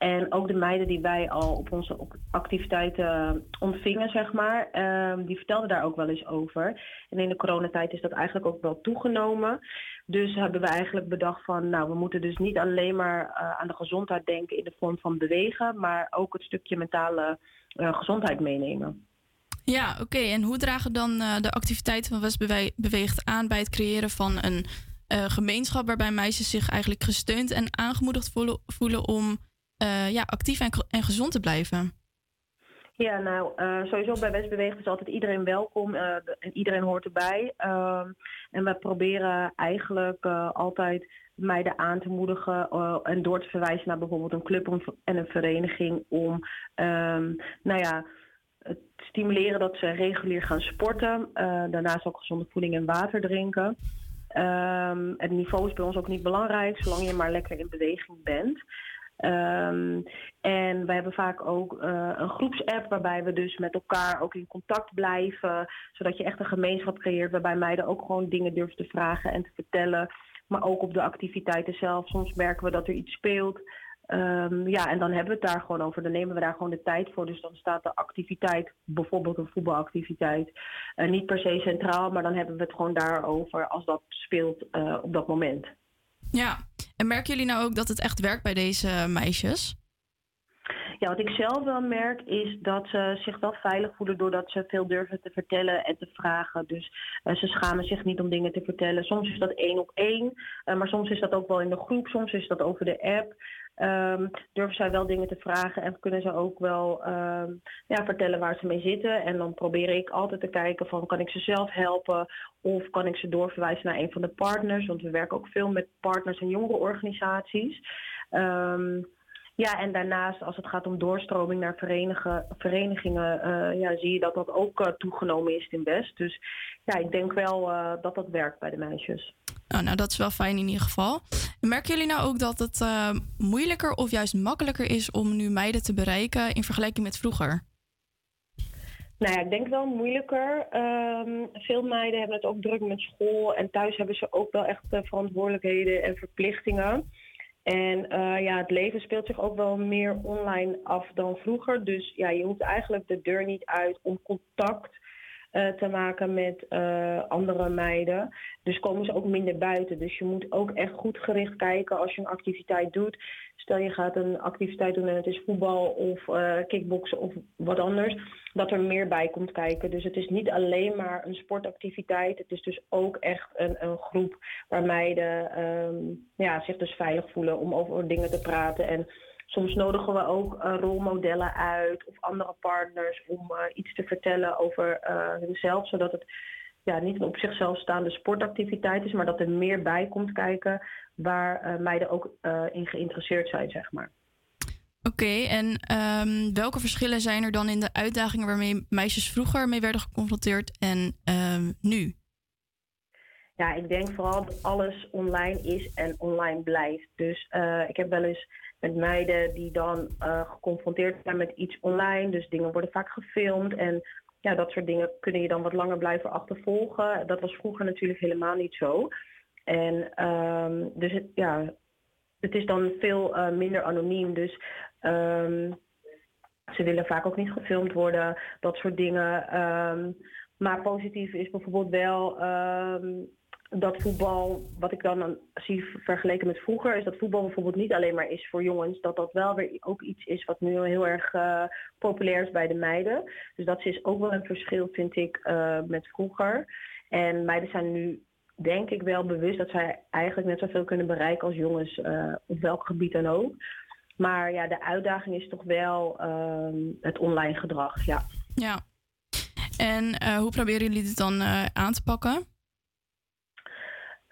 [SPEAKER 20] En ook de meiden die wij al op onze activiteiten ontvingen, zeg maar, ehm, die vertelden daar ook wel eens over. En in de coronatijd is dat eigenlijk ook wel toegenomen. Dus hebben we eigenlijk bedacht van, nou, we moeten dus niet alleen maar eh, aan de gezondheid denken in de vorm van bewegen, maar ook het stukje mentale eh, gezondheid meenemen.
[SPEAKER 7] Ja, oké. En hoe dragen dan eh, de activiteiten van West Bewe- Beweegt aan bij het creëren van een eh, gemeenschap waarbij meisjes zich eigenlijk gesteund en aangemoedigd voelen om eh, ja, actief en, en gezond te blijven?
[SPEAKER 20] Ja, nou, eh, sowieso bij Westbeweegt is altijd iedereen welkom eh, en iedereen hoort erbij. Ehm, en we proberen eigenlijk altijd meiden aan te moedigen en door te verwijzen naar bijvoorbeeld een club en een vereniging om, ehm, nou ja, het stimuleren dat ze regulier gaan sporten. Daarnaast ook gezonde voeding en water drinken. Ehm, het niveau is bij ons ook niet belangrijk, zolang je maar lekker in beweging bent. Ehm, en we hebben vaak ook eh, een groepsapp waarbij we dus met elkaar ook in contact blijven. Zodat je echt een gemeenschap creëert waarbij meiden ook gewoon dingen durven te vragen en te vertellen. Maar ook op de activiteiten zelf. Soms merken we dat er iets speelt. Ehm, ja, en dan hebben we het daar gewoon over. Dan nemen we daar gewoon de tijd voor. Dus dan staat de activiteit, bijvoorbeeld een voetbalactiviteit, eh, niet per se centraal. Maar dan hebben we het gewoon daarover als dat speelt eh, op dat moment.
[SPEAKER 7] Ja, en merken jullie nou ook dat het echt werkt bij deze meisjes?
[SPEAKER 20] Ja, wat ik zelf wel merk is dat ze zich wel veilig voelen doordat ze veel durven te vertellen en te vragen. Dus eh, ze schamen zich niet om dingen te vertellen. Soms is dat één op één, eh, maar soms is dat ook wel in de groep, soms is dat over de app. Ehm, durven zij wel dingen te vragen en kunnen ze ook wel ehm, ja, vertellen waar ze mee zitten. En dan probeer ik altijd te kijken van kan ik ze zelf helpen of kan ik ze doorverwijzen naar een van de partners. Want we werken ook veel met partners en jongerenorganisaties. Ehm ja, en daarnaast als het gaat om doorstroming naar verenigingen, eh, ja, zie je dat dat ook eh, toegenomen is in West. Dus ja, ik denk wel eh, dat dat werkt bij de meisjes.
[SPEAKER 7] Oh, nou, dat is wel fijn in ieder geval. En merken jullie nou ook dat het eh, moeilijker of juist makkelijker is om nu meiden te bereiken in vergelijking met vroeger?
[SPEAKER 20] Nou ja, ik denk wel moeilijker. Ehm, veel meiden hebben het ook druk met school en thuis hebben ze ook wel echt eh, verantwoordelijkheden en verplichtingen. En eh, ja, het leven speelt zich ook wel meer online af dan vroeger. Dus ja, je hoeft eigenlijk de deur niet uit om contact te maken met eh, andere meiden. Dus komen ze ook minder buiten. Dus je moet ook echt goed gericht kijken als je een activiteit doet. Stel je gaat een activiteit doen en het is voetbal of eh kickboksen of wat anders. Dat er meer bij komt kijken. Dus het is niet alleen maar een sportactiviteit. Het is dus ook echt een, een groep waar meiden ehm, ja, zich dus veilig voelen om over dingen te praten. En soms nodigen we ook eh, rolmodellen uit of andere partners om eh, iets te vertellen over eh hunzelf. Zodat het ja, niet een op zichzelf staande sportactiviteit is, maar dat er meer bij komt kijken waar meiden ook in geïnteresseerd zijn, zeg maar.
[SPEAKER 7] Oké, en ehm, welke verschillen zijn er dan in de uitdagingen waarmee meisjes vroeger mee werden geconfronteerd en ehm, nu?
[SPEAKER 20] Ja, ik denk vooral dat alles online is en online blijft. Dus eh, ik heb wel eens met meiden die dan eh, geconfronteerd zijn met iets online. Dus dingen worden vaak gefilmd en ja, dat soort dingen kunnen je dan wat langer blijven achtervolgen. Dat was vroeger natuurlijk helemaal niet zo. En ehm, dus ja, het is dan veel eh, minder anoniem. Dus ehm, ze willen vaak ook niet gefilmd worden, dat soort dingen. Ehm, maar positief is bijvoorbeeld wel dat voetbal, wat ik dan zie vergeleken met vroeger, is dat voetbal bijvoorbeeld niet alleen maar is voor jongens, dat dat wel weer ook iets is wat nu heel erg eh, populair is bij de meiden. Dus dat is ook wel een verschil, vind ik, eh, met vroeger. En meiden zijn nu, denk ik, wel bewust dat zij eigenlijk net zoveel kunnen bereiken als jongens, eh, op welk gebied dan ook. Maar ja, de uitdaging is toch wel ehm, het online gedrag, ja.
[SPEAKER 7] Ja. En hoe proberen jullie dit dan aan te pakken?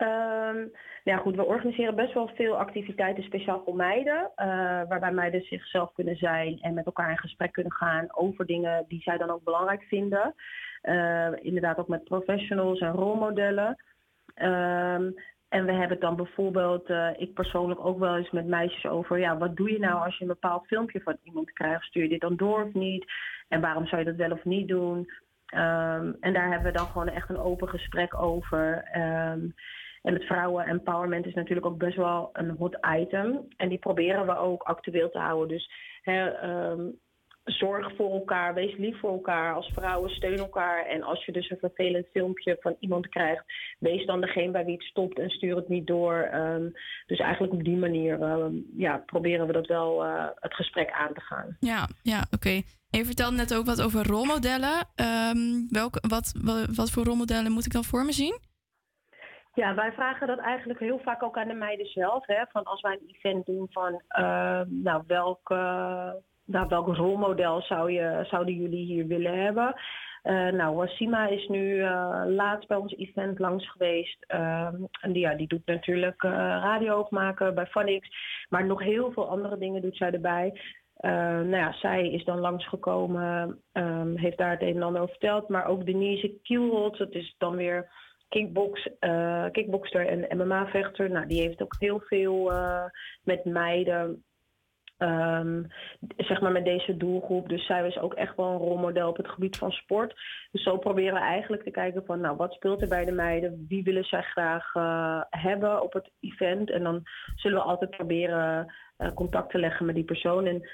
[SPEAKER 20] Ehm, ja, goed, we organiseren best wel veel activiteiten speciaal voor meiden. eh, waarbij meiden zichzelf kunnen zijn en met elkaar in gesprek kunnen gaan over dingen die zij dan ook belangrijk vinden. Eh, inderdaad ook met professionals en rolmodellen. Ehm, en we hebben het dan bijvoorbeeld, eh, ik persoonlijk ook wel eens met meisjes over, ja, wat doe je nou als je een bepaald filmpje van iemand krijgt? Stuur je dit dan door of niet? En waarom zou je dat wel of niet doen? Ehm, en daar hebben we dan gewoon echt een open gesprek over. Ehm, en het vrouwen-empowerment is natuurlijk ook best wel een hot item. En die proberen we ook actueel te houden. Dus hè, ehm, zorg voor elkaar, wees lief voor elkaar. Als vrouwen steun elkaar. En als je dus een vervelend filmpje van iemand krijgt, wees dan degene bij wie het stopt en stuur het niet door. Ehm, dus eigenlijk op die manier ehm, ja, proberen we dat wel eh, het gesprek aan te gaan.
[SPEAKER 7] Ja, ja oké. En je vertelde net ook wat over rolmodellen. Wat, wat, wat voor rolmodellen moet ik dan voor me zien?
[SPEAKER 20] Ja, wij vragen dat eigenlijk heel vaak ook aan de meiden zelf. Hè? Van als wij een event doen van ehm, nou, welk, eh, nou, welk rolmodel zou je, zouden jullie hier willen hebben? Eh, nou, Wasima is nu eh, laatst bij ons event langs geweest. Ehm, en die, ja, die doet natuurlijk eh, radio ook maken bij Phonics. Maar nog heel veel andere dingen doet zij erbij. Nou ja, zij is dan langsgekomen, ehm heeft daar het een en ander over verteld. Maar ook Denise Kielholt, dat is dan weer kickbox, eh, kickboxer en MMA-vechter. Nou, die heeft ook heel veel eh, met meiden, ehm, zeg maar met deze doelgroep. Dus zij is ook echt wel een rolmodel op het gebied van sport. Dus zo proberen we eigenlijk te kijken van, nou, wat speelt er bij de meiden? Wie willen zij graag eh, hebben op het event? En dan zullen we altijd proberen contact te leggen met die persoon. En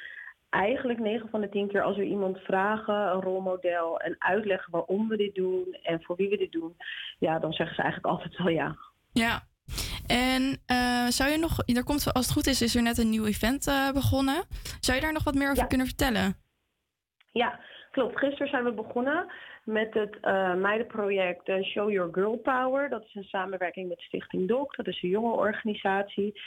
[SPEAKER 20] eigenlijk 9 van de 10 keer als we iemand vragen, een rolmodel, en uitleggen waarom we dit doen en voor wie we dit doen, ja, dan zeggen ze eigenlijk altijd wel ja.
[SPEAKER 7] Ja. En eh, zou je nog, er komt, als het goed is, is er net een nieuw event eh, begonnen. Zou je daar nog wat meer over kunnen vertellen?
[SPEAKER 20] Ja, klopt. Gisteren zijn we begonnen met het eh, meidenproject Show Your Girl Power. Dat is een samenwerking met Stichting DOC. Dat is een jonge organisatie.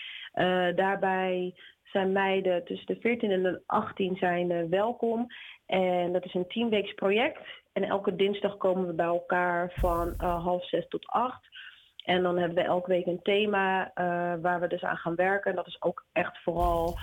[SPEAKER 20] Daarbij zijn meiden tussen de 14 en de 18 zijn eh, welkom. En dat is een tienweeks project. En elke dinsdag komen we bij elkaar van eh, half zes tot acht. En dan hebben we elke week een thema eh, waar we dus aan gaan werken. En dat is ook echt vooral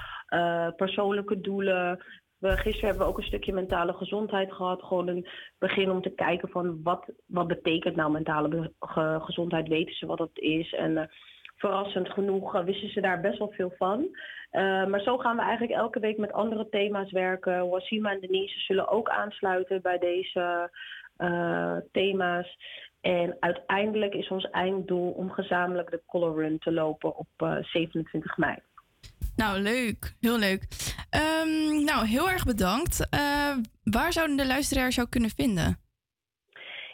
[SPEAKER 20] persoonlijke doelen. We, gisteren hebben we ook een stukje mentale gezondheid gehad. Gewoon een begin om te kijken van wat, wat betekent nou mentale gezondheid. Weten ze wat dat is? En verrassend genoeg eh, wisten ze daar best wel veel van. Eh, maar zo gaan we eigenlijk elke week met andere thema's werken. Wasima en Denise zullen ook aansluiten bij deze eh, thema's. En uiteindelijk is ons einddoel om gezamenlijk de Color Run te lopen op eh, 27 mei.
[SPEAKER 7] Nou, leuk. Heel leuk. Ehm, nou, heel erg bedankt. Waar zouden de luisteraars jou kunnen vinden?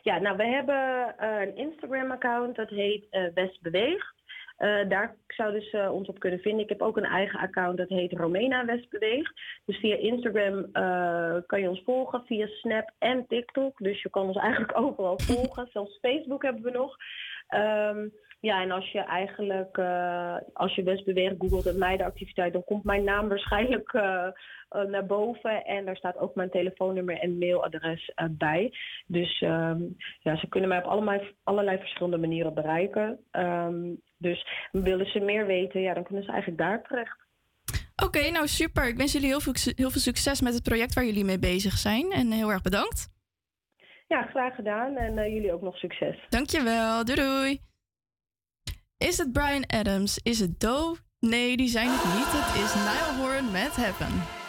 [SPEAKER 20] Ja, nou, we hebben een Instagram-account, dat heet eh West Beweegt. Eh, daar zouden ze ons op kunnen vinden. Ik heb ook een eigen account, dat heet Romena West Beweegt. Dus via Instagram eh, kan je ons volgen, via Snap en TikTok. Dus je kan ons eigenlijk overal volgen. Zelfs Facebook hebben we nog. Ehm, ja, en als je eigenlijk, eh, als je West Beweegt googelt en meidenactiviteit, dan komt mijn naam waarschijnlijk eh, eh, naar boven. En daar staat ook mijn telefoonnummer en mailadres bij. Dus ehm, ja, ze kunnen mij op allerlei, allerlei verschillende manieren bereiken. Ehm, dus willen ze meer weten, ja, dan kunnen ze eigenlijk daar terecht.
[SPEAKER 7] Oké, nou super. Ik wens jullie heel veel, heel veel succes met het project waar jullie mee bezig zijn. En heel erg bedankt.
[SPEAKER 20] Ja, graag gedaan en jullie ook nog succes.
[SPEAKER 7] Dankjewel. Doei doei. Is het Brian Adams? Is het Doe? Nee, die zijn het niet. Het is Nile Horn met Heaven.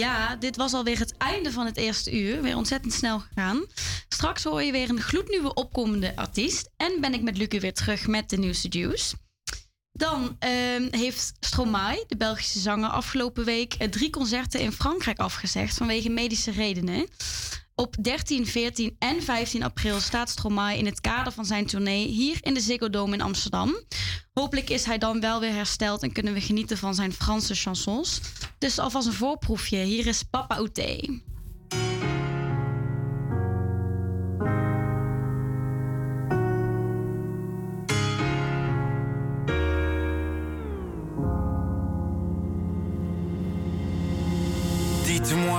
[SPEAKER 5] Ja, dit was alweer het einde van het eerste uur. Weer ontzettend snel gegaan. Straks hoor je weer een gloednieuwe opkomende artiest. En ben ik met Lucie weer terug met de nieuwste juice. Dan ehm, heeft Stromae, de Belgische zanger, afgelopen week eh, drie concerten in Frankrijk afgezegd vanwege medische redenen. Op 13, 14 en 15 april staat Stromae in het kader van zijn tournee hier in de Ziggo Dome in Amsterdam. Hopelijk is hij dan wel weer hersteld en kunnen we genieten van zijn Franse chansons. Dus alvast een voorproefje. Hier is Papa Outé.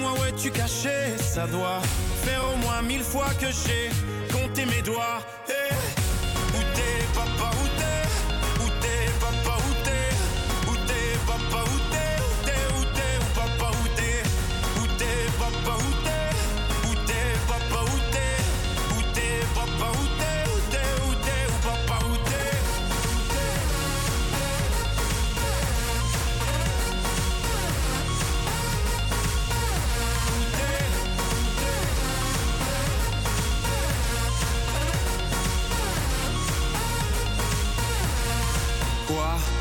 [SPEAKER 21] dis-moi où es-tu caché? Ça doit faire au moins mille fois que j'ai compté mes doigts. Eh,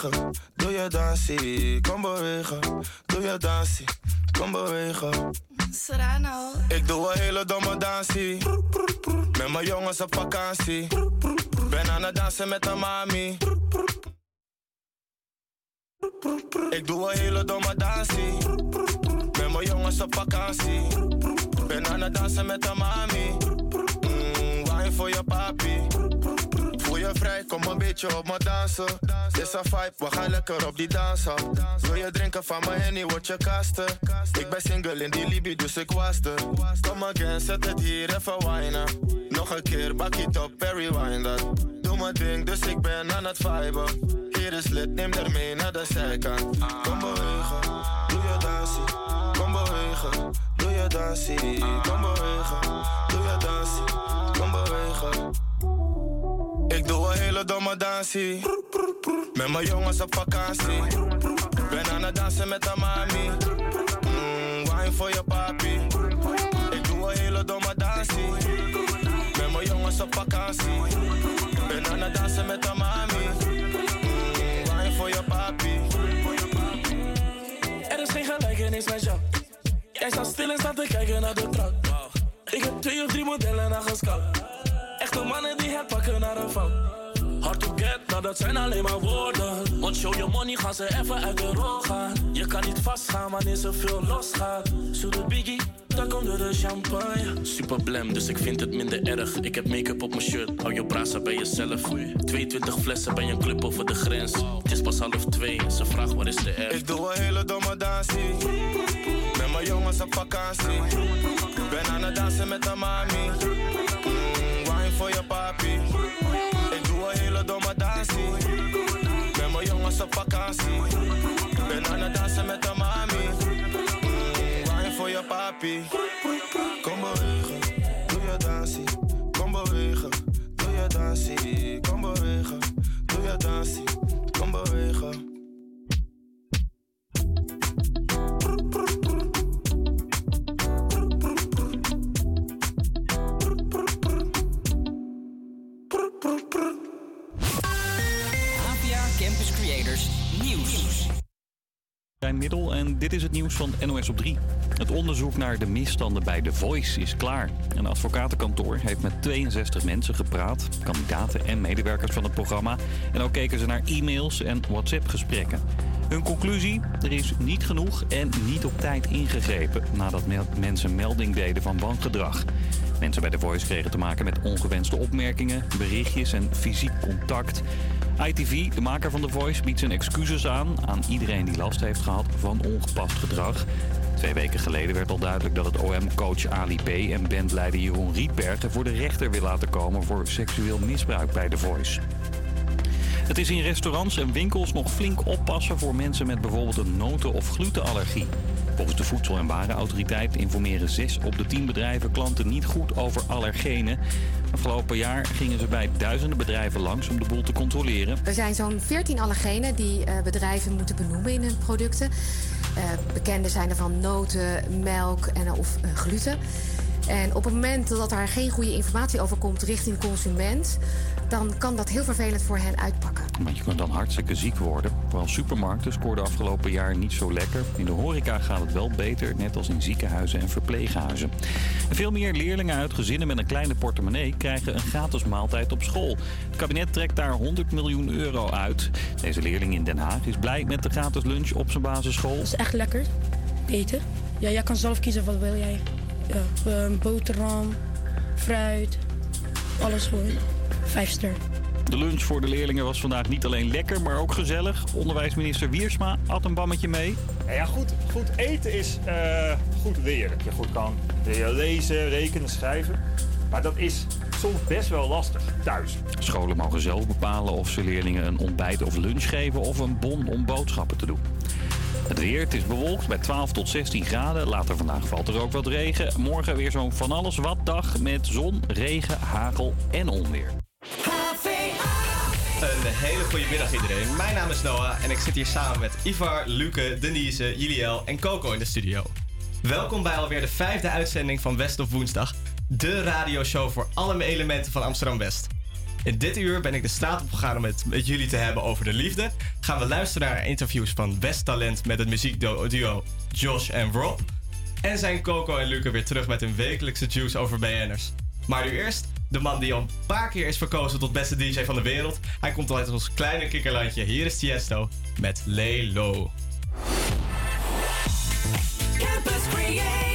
[SPEAKER 22] bewegen, doe je dansie. Kom bewegen, doe je dansie. Kom bewegen.
[SPEAKER 23] Serrano.
[SPEAKER 22] Ik doe een hele domme dansie. Met mijn jongens op vakantie. Ben aan het dansen met de mami. Ik doe een hele domme dansie. Met mijn jongens op vakantie. Ben aan het dansen met de mami. Mm, wine voor je papi. Voel kom een beetje op me dansen. Dit is een vibe, we gaan lekker op die dansen. Wil je drinken van mijn henny, word je kasten. Ik ben single in die Libi, dus ik was er. Kom again, zet het hier even wijnen. Nog een keer, bak it op, Perry dat. Doe mijn ding, dus ik ben aan het viben. Hier is lid, neem er mee naar de zijkant. Kom bewegen, doe je dansie. Kom bewegen, doe je dansie. Kom bewegen, doe je dansie. Kom bewegen. Doe een hele domme dansie. Met mijn jongens op vakantie. Ben aan het dansen met de mami. Mm, wine voor je papi. Ik doe een hele domme dansie. Met mijn jongens op vakantie. Ben aan het dansen met de mami. Mm, wine voor je papi.
[SPEAKER 9] Er is geen gelijkenis met jou. Jij staat stil en staat te kijken naar de trap. Ik heb twee of drie modellen naar gescout. Echte mannen die het pakken naar een. Hard to get, nou dat zijn alleen maar woorden. Want show your money gaan ze even uit de rol gaan. Je kan niet vastgaan wanneer ze veel losgaat. Zoete biggie, daar komt de champagne. Super blem, dus ik vind het minder erg. Ik heb make-up op mijn shirt, hou je brasa bij jezelf. 22 flessen bij een club over de grens. Het is pas half twee, ze vraagt waar is de air.
[SPEAKER 22] Ik doe een hele domme dansie. Met mijn jongens op vakantie. Ben aan het dansen met de mami. Voor je papi. Ik doe een hele domme dansie. Met mijn jongens op vakantie. Ben aan het dansen met de mami. Mm, voor je papi. Kom bewegen, doe je dansie. Kom bewegen, doe je dansie. Kom bewegen, doe je dansie.
[SPEAKER 1] Nieuws.
[SPEAKER 2] Zijn middel en dit is het nieuws van NOS op 3. Het onderzoek naar de misstanden bij The Voice is klaar. Een advocatenkantoor heeft met 62 mensen gepraat, kandidaten en medewerkers van het programma. En ook keken ze naar e-mails en WhatsApp-gesprekken. Hun conclusie? Er is niet genoeg en niet op tijd ingegrepen nadat mensen melding deden van wangedrag. Mensen bij The Voice kregen te maken met ongewenste opmerkingen, berichtjes en fysiek contact. ITV, de maker van The Voice, biedt zijn excuses aan aan iedereen die last heeft gehad van ongepast gedrag. Twee weken geleden werd al duidelijk dat het OM-coach Ali B. en bandleider Jeroen Rietbergen voor de rechter wil laten komen voor seksueel misbruik bij The Voice. Het is in restaurants en winkels nog flink oppassen voor mensen met bijvoorbeeld een noten- of glutenallergie. Volgens de Voedsel- en Warenautoriteit informeren 6 op de 10 bedrijven klanten niet goed over allergenen. Afgelopen jaar gingen ze bij duizenden bedrijven langs om de boel te controleren.
[SPEAKER 23] Er zijn zo'n 14 allergenen die eh, bedrijven moeten benoemen in hun producten. Eh, bekende zijn er van noten, melk en, of eh, gluten. En op het moment dat daar geen goede informatie over komt richting consument, dan kan dat heel vervelend voor hen uitpakken.
[SPEAKER 2] Want je kunt dan hartstikke ziek worden. Vooral supermarkten scoorden afgelopen jaar niet zo lekker. In de horeca gaat het wel beter, net als in ziekenhuizen en verpleeghuizen. En veel meer leerlingen uit gezinnen met een kleine portemonnee krijgen een gratis maaltijd op school. Het kabinet trekt daar 100 miljoen euro uit. Deze leerling in Den Haag is blij met de gratis lunch op zijn basisschool.
[SPEAKER 24] Het is echt lekker eten. Ja, jij kan zelf kiezen wat wil jij. Ja, een boterham, fruit, alles gewoon.
[SPEAKER 2] De lunch voor de leerlingen was vandaag niet alleen lekker, maar ook gezellig. Onderwijsminister Wiersma had een bammetje mee.
[SPEAKER 25] Ja, ja, goed, goed eten is eh, goed leren. Dat je goed kan lezen, rekenen, schrijven. Maar dat is soms best wel lastig thuis.
[SPEAKER 2] Scholen mogen zelf bepalen of ze leerlingen een ontbijt of lunch geven of een bon om boodschappen te doen. Het weer, het is bewolkt bij 12 tot 16 graden. Later vandaag valt er ook wat regen. Morgen weer zo'n van alles wat dag met zon, regen, hagel en onweer.
[SPEAKER 12] Een hele goede middag iedereen. Mijn naam is Noah en ik zit hier samen met Ivar, Luke, Denise, Juliel en Coco in de studio. Welkom bij alweer de vijfde uitzending van West op Woensdag. De radioshow voor alle elementen van Amsterdam West. In dit uur ben ik de straat opgegaan om het met jullie te hebben over de liefde. Gaan we luisteren naar interviews van West Talent met het muziekduo Josh en Rob. En zijn Coco en Luke weer terug met hun wekelijkse juice over BN'ers. Maar nu eerst de man die al een paar keer is verkozen tot beste DJ van de wereld. Hij komt al uit ons kleine kikkerlandje. Hier is Tiesto met Lay Low.
[SPEAKER 1] Campus Creators,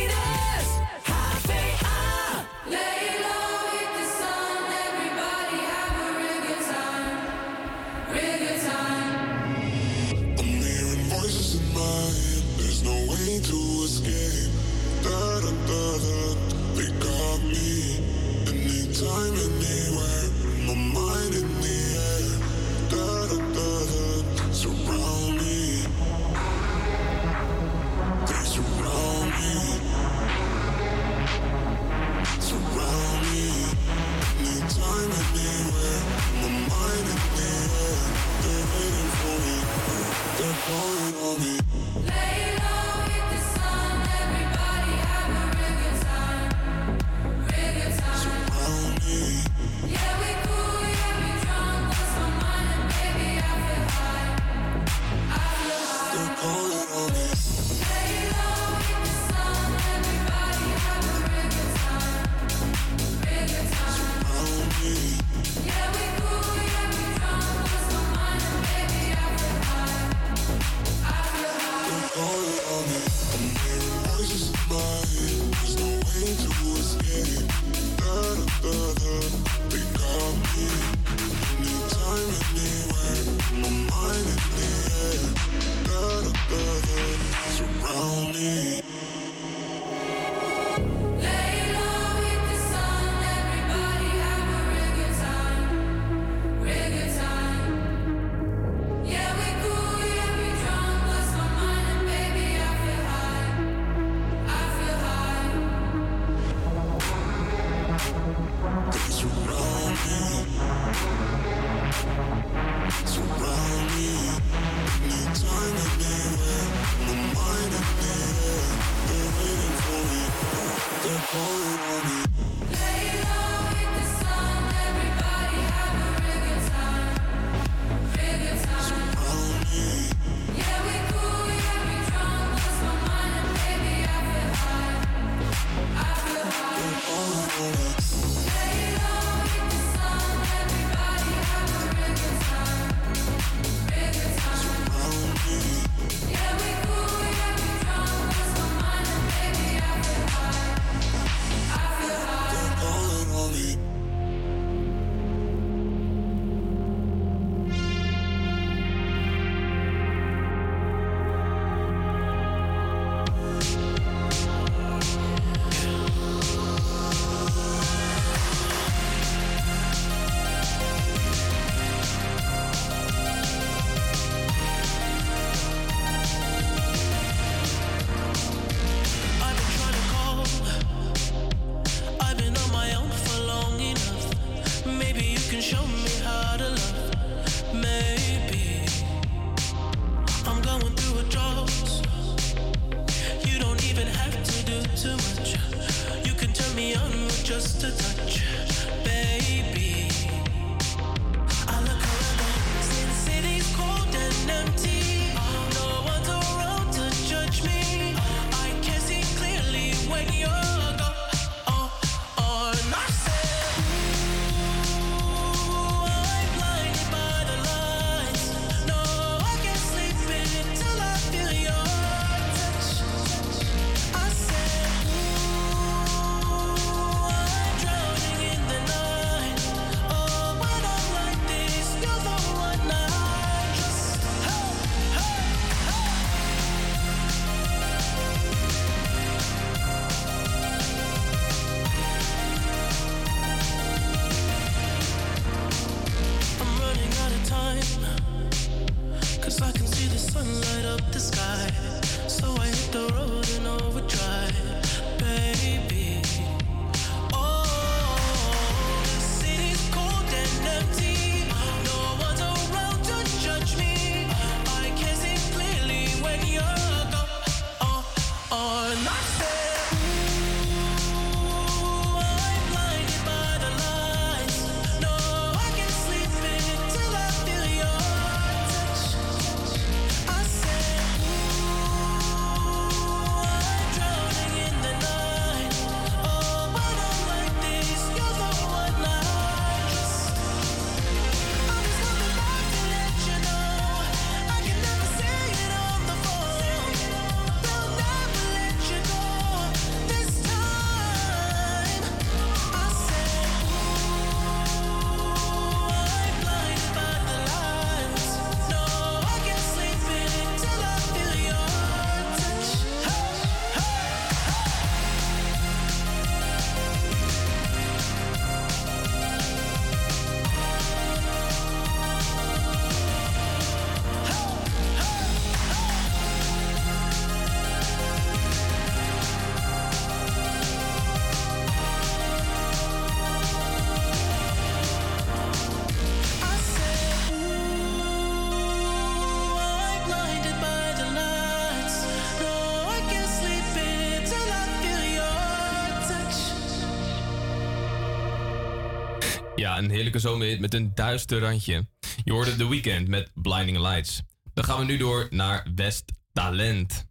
[SPEAKER 11] een heerlijke zomerhit met een duister randje. Je hoorde The Weeknd met Blinding Lights. Dan gaan we nu door naar West Talent.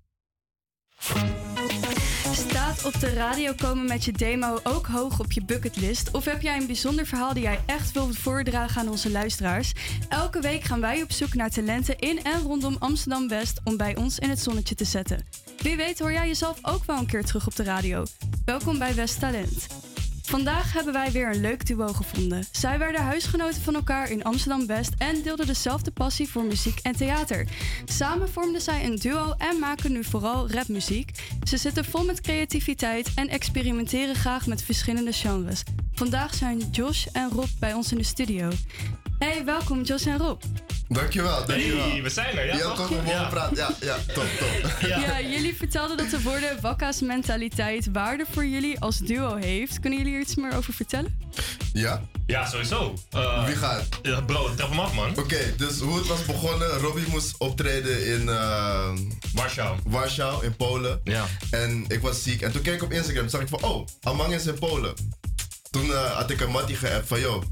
[SPEAKER 26] Staat op de radio komen met je demo ook hoog op je bucketlist? Of heb jij een bijzonder verhaal die jij echt wilt voordragen aan onze luisteraars? Elke week gaan wij op zoek naar talenten in en rondom Amsterdam West om bij ons in het zonnetje te zetten. Wie weet hoor jij jezelf ook wel een keer terug op de radio. Welkom bij West Talent. Vandaag hebben wij weer een leuk duo gevonden. Zij werden huisgenoten van elkaar in Amsterdam West en deelden dezelfde passie voor muziek en theater. Samen vormden zij een duo en maken nu vooral rapmuziek. Ze zitten vol met creativiteit en experimenteren graag met verschillende genres. Vandaag zijn Josh en Rob bij ons in de studio. Hey, welkom Josh en Rob.
[SPEAKER 27] Dankjewel, dankjewel.
[SPEAKER 28] Hey, we zijn er, ja,
[SPEAKER 27] Je had toch gewoon
[SPEAKER 28] Ja.
[SPEAKER 27] gepraat. Ja, ja, top, top.
[SPEAKER 26] Ja. jullie vertelden dat de woorden wakka's mentaliteit waarde voor jullie als duo heeft. Kunnen jullie er iets meer over vertellen?
[SPEAKER 27] Ja?
[SPEAKER 28] Ja, sowieso. Eh,
[SPEAKER 27] Wie gaat?
[SPEAKER 28] Ja, bro, trap hem af, man.
[SPEAKER 27] Oké, dus hoe het was begonnen. Robbie moest optreden in... eh,
[SPEAKER 28] Warschau.
[SPEAKER 27] Warschau, in Polen.
[SPEAKER 28] Ja.
[SPEAKER 27] En ik was ziek. En toen keek ik op Instagram. zag ik van, oh, Amang is in Polen. Toen eh, had ik een mattie geappt van, yo,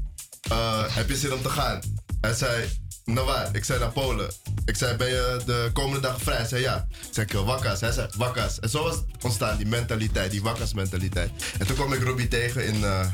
[SPEAKER 27] eh, heb je zin om te gaan? Hij zei, naar waar? Ik zei, naar Polen. Ik zei, ben je de komende dag vrij? Hij zei, ja. Ik zei, ik, wakkas. Hij zei, wakkas. En zo was ontstaan, die mentaliteit, die wakkas mentaliteit. En toen kwam ik Robbie tegen in... eh,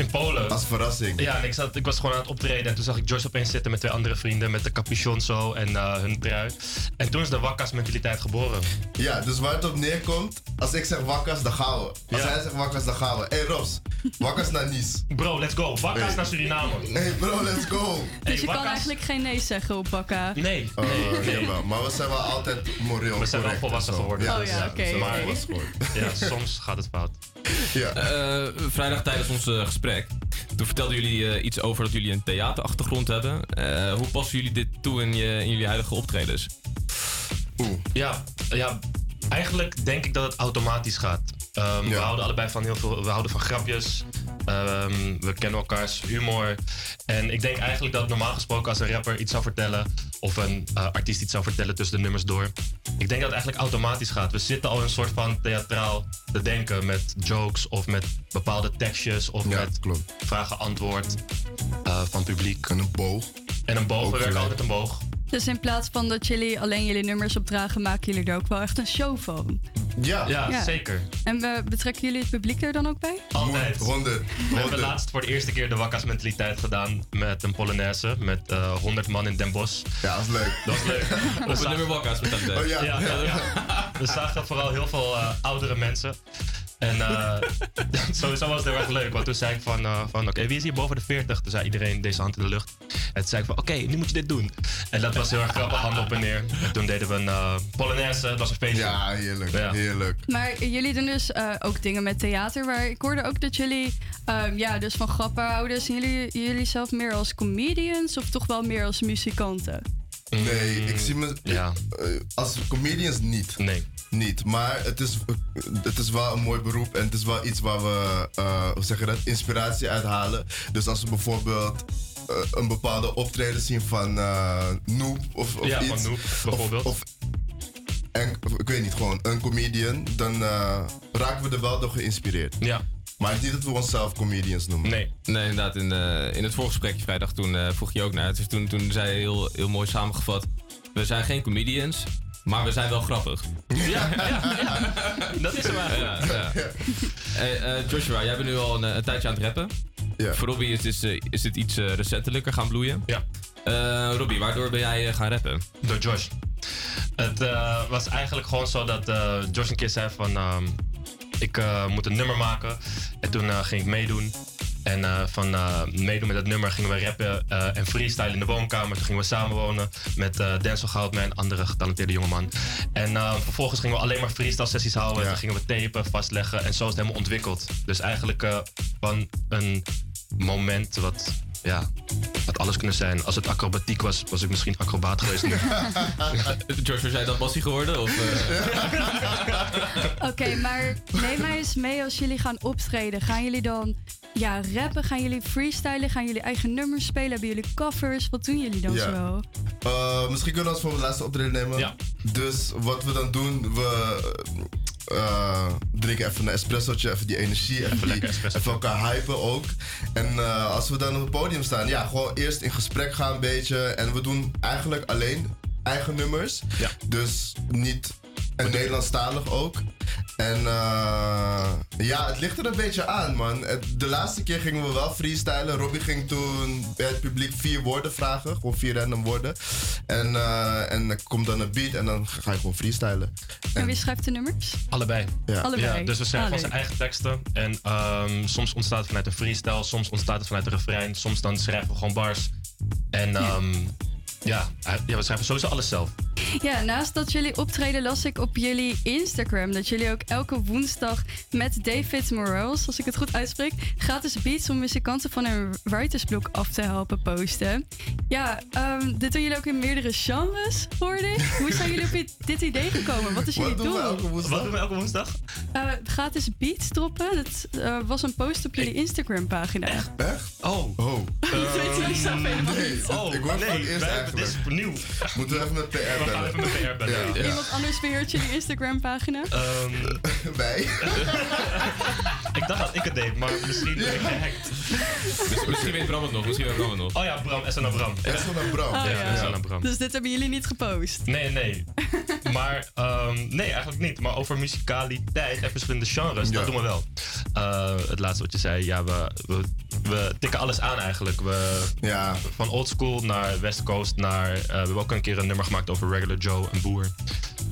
[SPEAKER 28] In Polen.
[SPEAKER 27] Als verrassing.
[SPEAKER 28] Ja, en ik, zat, ik was gewoon aan het optreden en toen zag ik Joyce opeens zitten met twee andere vrienden met de capuchon zo en eh, hun trui. En toen is de wakkas mentaliteit geboren.
[SPEAKER 27] Ja, dus waar het op neerkomt, als ik zeg wakkas, dan gaan we. Als
[SPEAKER 28] Ja.
[SPEAKER 27] hij zegt wakkas, dan gaan we. Hé hey Ros, wakkas naar Nice.
[SPEAKER 28] Bro, let's go. Wakkas
[SPEAKER 27] Hey.
[SPEAKER 28] naar Suriname.
[SPEAKER 27] Hey bro, let's go.
[SPEAKER 26] Dus je kan eigenlijk geen nee zeggen op wakka.
[SPEAKER 28] Nee,
[SPEAKER 27] Oh,
[SPEAKER 28] nee,
[SPEAKER 27] nee,
[SPEAKER 28] nee.
[SPEAKER 27] wel. Maar we zijn wel altijd moreel
[SPEAKER 28] We zijn wel
[SPEAKER 27] correct
[SPEAKER 28] volwassen geworden.
[SPEAKER 26] Oh ja, oké,
[SPEAKER 27] volwassen geworden.
[SPEAKER 28] Ja, soms gaat het fout.
[SPEAKER 27] Ja.
[SPEAKER 11] Eh, vrijdag tijdens ons eh, Toen vertelden jullie eh, iets over dat jullie een theaterachtergrond hebben. Eh, hoe passen jullie dit toe in, in jullie huidige optredens?
[SPEAKER 28] Ja, ja, eigenlijk denk ik dat het automatisch gaat. Ehm, We houden allebei van heel veel. We houden van grapjes. Ehm, we kennen elkaars humor. En ik denk eigenlijk dat normaal gesproken als een rapper iets zou vertellen. of een eh, artiest iets zou vertellen tussen de nummers door. Ik denk dat het eigenlijk automatisch gaat. We zitten al een soort van theatraal te denken met jokes of met bepaalde tekstjes of met vragen-antwoord eh, van publiek.
[SPEAKER 27] En een boog.
[SPEAKER 28] En een boog,
[SPEAKER 27] Ook
[SPEAKER 28] we werken
[SPEAKER 27] gelijk.
[SPEAKER 28] altijd een boog.
[SPEAKER 26] Dus in plaats van dat jullie alleen jullie nummers opdragen, maken jullie er ook wel echt een show van.
[SPEAKER 27] Ja,
[SPEAKER 28] Ja, zeker.
[SPEAKER 26] En we, betrekken jullie het publiek er dan ook bij?
[SPEAKER 28] Altijd.
[SPEAKER 27] 100.
[SPEAKER 28] We hebben laatst voor de eerste keer de wakkas mentaliteit gedaan met een Polonaise met eh 100 man in Den Bosch.
[SPEAKER 27] Ja, dat is leuk.
[SPEAKER 28] Dat is leuk.
[SPEAKER 11] Op het nummer wakkas mentaliteit.
[SPEAKER 27] Oh ja.
[SPEAKER 28] Ja, ja, ja. We zagen vooral heel veel eh, oudere mensen. En eh, sowieso was het heel erg leuk. Want toen zei ik van, eh, van oké, wie is hier boven de 40? Toen zei iedereen deze hand in de lucht. En toen zei ik van, oké, nu moet je dit doen. En dat was heel erg grappig, hand op en neer. En toen deden we een uh, Polonaise, dat was een feestje.
[SPEAKER 27] Ja, heerlijk.
[SPEAKER 28] Ja.
[SPEAKER 27] Heerlijk.
[SPEAKER 26] Maar jullie doen dus eh, ook dingen met theater. Waar ik hoorde ook dat jullie ehm, ja, dus van grappen houden. Zien jullie, jullie zelf meer als comedians of toch wel meer als muzikanten?
[SPEAKER 27] Nee, ik zie me
[SPEAKER 28] Ja.
[SPEAKER 27] eh, als comedians niet.
[SPEAKER 28] Nee.
[SPEAKER 27] Niet, maar het is, het is wel een mooi beroep en het is wel iets waar we, eh, hoe zeg je dat, inspiratie uit halen. Dus als we bijvoorbeeld eh, een bepaalde optreden zien van eh Noop of, of
[SPEAKER 28] Ja,
[SPEAKER 27] iets.
[SPEAKER 28] van Noop, bijvoorbeeld.
[SPEAKER 27] Of, of, en, ik weet niet, gewoon een comedian, dan raken we er wel door geïnspireerd.
[SPEAKER 28] Ja.
[SPEAKER 27] Maar het is niet dat we onszelf comedians noemen.
[SPEAKER 28] Nee.
[SPEAKER 11] Nee, inderdaad. In, eh, in het voorgesprekje vrijdag toen eh, vroeg je ook naar. Dus toen, toen zei je heel, heel mooi samengevat. We zijn geen comedians, maar we zijn wel grappig.
[SPEAKER 28] Ja, ja, ja. Dat is hem eigenlijk.
[SPEAKER 11] Ja, ja. Hey, eh, Joshua, jij bent nu al een, een tijdje aan het rappen. Voor Robbie is, dit, eh, is dit iets eh, recentelijker gaan bloeien.
[SPEAKER 28] Ja.
[SPEAKER 11] Eh, Robbie, waardoor ben jij eh, gaan rappen?
[SPEAKER 28] Door Josh. Het eh, was eigenlijk gewoon zo dat eh, Josh een keer zei van... ehm, ik eh, moet een nummer maken. En toen eh, ging ik meedoen. En eh, van meedoen met dat nummer gingen we rappen en freestyle in de woonkamer. Toen gingen we samenwonen met uh, Denzel Goudman, een andere getalenteerde jongeman. En vervolgens gingen we alleen maar freestyle sessies houden. Toen gingen we tapen, vastleggen en zo is het helemaal ontwikkeld. Dus eigenlijk van een moment wat, ja, had alles kunnen zijn. Als het acrobatiek was, was ik misschien acrobaat geweest nu.
[SPEAKER 11] Josh, was jij dan bassie geworden? Of,
[SPEAKER 26] Oké, maar neem mij eens mee als jullie gaan optreden. Gaan jullie dan ja, rappen? Gaan jullie freestylen? Gaan jullie eigen nummers spelen? Hebben jullie covers? Wat doen jullie dan
[SPEAKER 27] Ja.
[SPEAKER 26] zo?
[SPEAKER 27] Eh, misschien kunnen we ons voor het laatste optreden nemen.
[SPEAKER 28] Ja.
[SPEAKER 27] Dus wat we dan doen, we, eh, drinken even een espressootje, even die energie, even, die, even elkaar hypen ook. En eh, als we dan op het podium staan, ja, gewoon eerst in gesprek gaan een beetje. En we doen eigenlijk alleen eigen nummers. Dus niet. En Nederlandstalig ook. En eh, ja, het ligt er een beetje aan, man. De laatste keer gingen we wel freestylen. Robbie ging toen bij het publiek vier woorden vragen. Gewoon vier random woorden. En, eh, en er komt dan een beat en dan ga je gewoon freestylen.
[SPEAKER 26] En wie schrijft de nummers?
[SPEAKER 28] Allebei.
[SPEAKER 27] Ja.
[SPEAKER 26] Allebei.
[SPEAKER 28] Ja, dus we schrijven onze eigen teksten. En ehm, soms ontstaat het vanuit een freestyle, soms ontstaat het vanuit een refrein, soms dan schrijven we gewoon bars. En ehm, ja, eh, ja, we schrijven sowieso alles zelf.
[SPEAKER 26] Ja, naast dat jullie optreden las ik op jullie Instagram dat jullie ook elke woensdag met David Morales, als ik het goed uitspreek, gratis beats om muzikanten van hun writersblok af te helpen posten. Ja, ehm, dit doen jullie ook in meerdere genres, hoorde ik. Hoe zijn jullie op dit idee gekomen? Wat is jullie doel?
[SPEAKER 28] Wat doen we elke woensdag?
[SPEAKER 26] Eh, gratis beats droppen. Dat eh, was een post op jullie Instagram pagina. Echt?
[SPEAKER 27] Echt?
[SPEAKER 28] Oh.
[SPEAKER 27] Oh.
[SPEAKER 26] Dat weet ik zelf helemaal
[SPEAKER 27] nee,
[SPEAKER 26] niet.
[SPEAKER 28] Oh,
[SPEAKER 27] ik word
[SPEAKER 28] nee,
[SPEAKER 27] van het eerst
[SPEAKER 28] wij-. Dit is nieuw.
[SPEAKER 27] Moeten we even met PR bellen?
[SPEAKER 28] We gaan even met PR bellen.
[SPEAKER 27] Ja.
[SPEAKER 26] Iemand anders beheert jullie Instagram pagina?
[SPEAKER 28] Ehm,
[SPEAKER 27] Wij?
[SPEAKER 28] ik dacht dat ik het deed, maar misschien ben ik gehackt.
[SPEAKER 11] Dus misschien weet Bram het nog, misschien weet Bram het nog.
[SPEAKER 28] Oh ja, Bram, SNA Bram.
[SPEAKER 27] SNA Bram.
[SPEAKER 26] Oh,
[SPEAKER 28] ja, SNA Bram.
[SPEAKER 26] Dus dit hebben jullie niet gepost?
[SPEAKER 28] Nee, nee. maar ehm, nee, eigenlijk niet. Maar over muzikaliteit en verschillende genres, dat doen we wel. Eh, het laatste wat je zei, ja, we, we, we tikken alles aan eigenlijk. We,
[SPEAKER 27] ja.
[SPEAKER 28] Van oldschool naar West Coast naar... eh, we hebben ook een keer een nummer gemaakt over Regular Joe, een boer.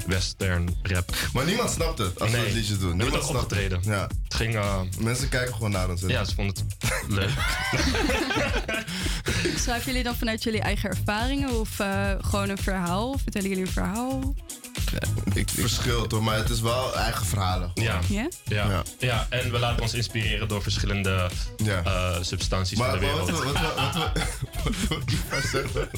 [SPEAKER 28] Western rap.
[SPEAKER 27] Maar niemand snapt het als we het liedjes doen. Niemand snapt
[SPEAKER 28] opgetreden.
[SPEAKER 27] het. Ja.
[SPEAKER 28] Het ging... eh,
[SPEAKER 27] Mensen kijken gewoon naar ons. hè.
[SPEAKER 28] ja, ze vonden het leuk.
[SPEAKER 26] Schrijven jullie dan vanuit jullie eigen ervaringen of eh, gewoon een verhaal? Of vertellen jullie een verhaal?
[SPEAKER 27] Het verschilt hoor, maar het is wel eigen verhalen.
[SPEAKER 28] Ja.
[SPEAKER 26] Ja?
[SPEAKER 28] Ja. Ja. en we laten ons inspireren door verschillende eh, substanties
[SPEAKER 27] Maar
[SPEAKER 28] van de
[SPEAKER 27] wat
[SPEAKER 28] wereld.
[SPEAKER 27] we, wat we, wat we, wat we Ivar zeggen.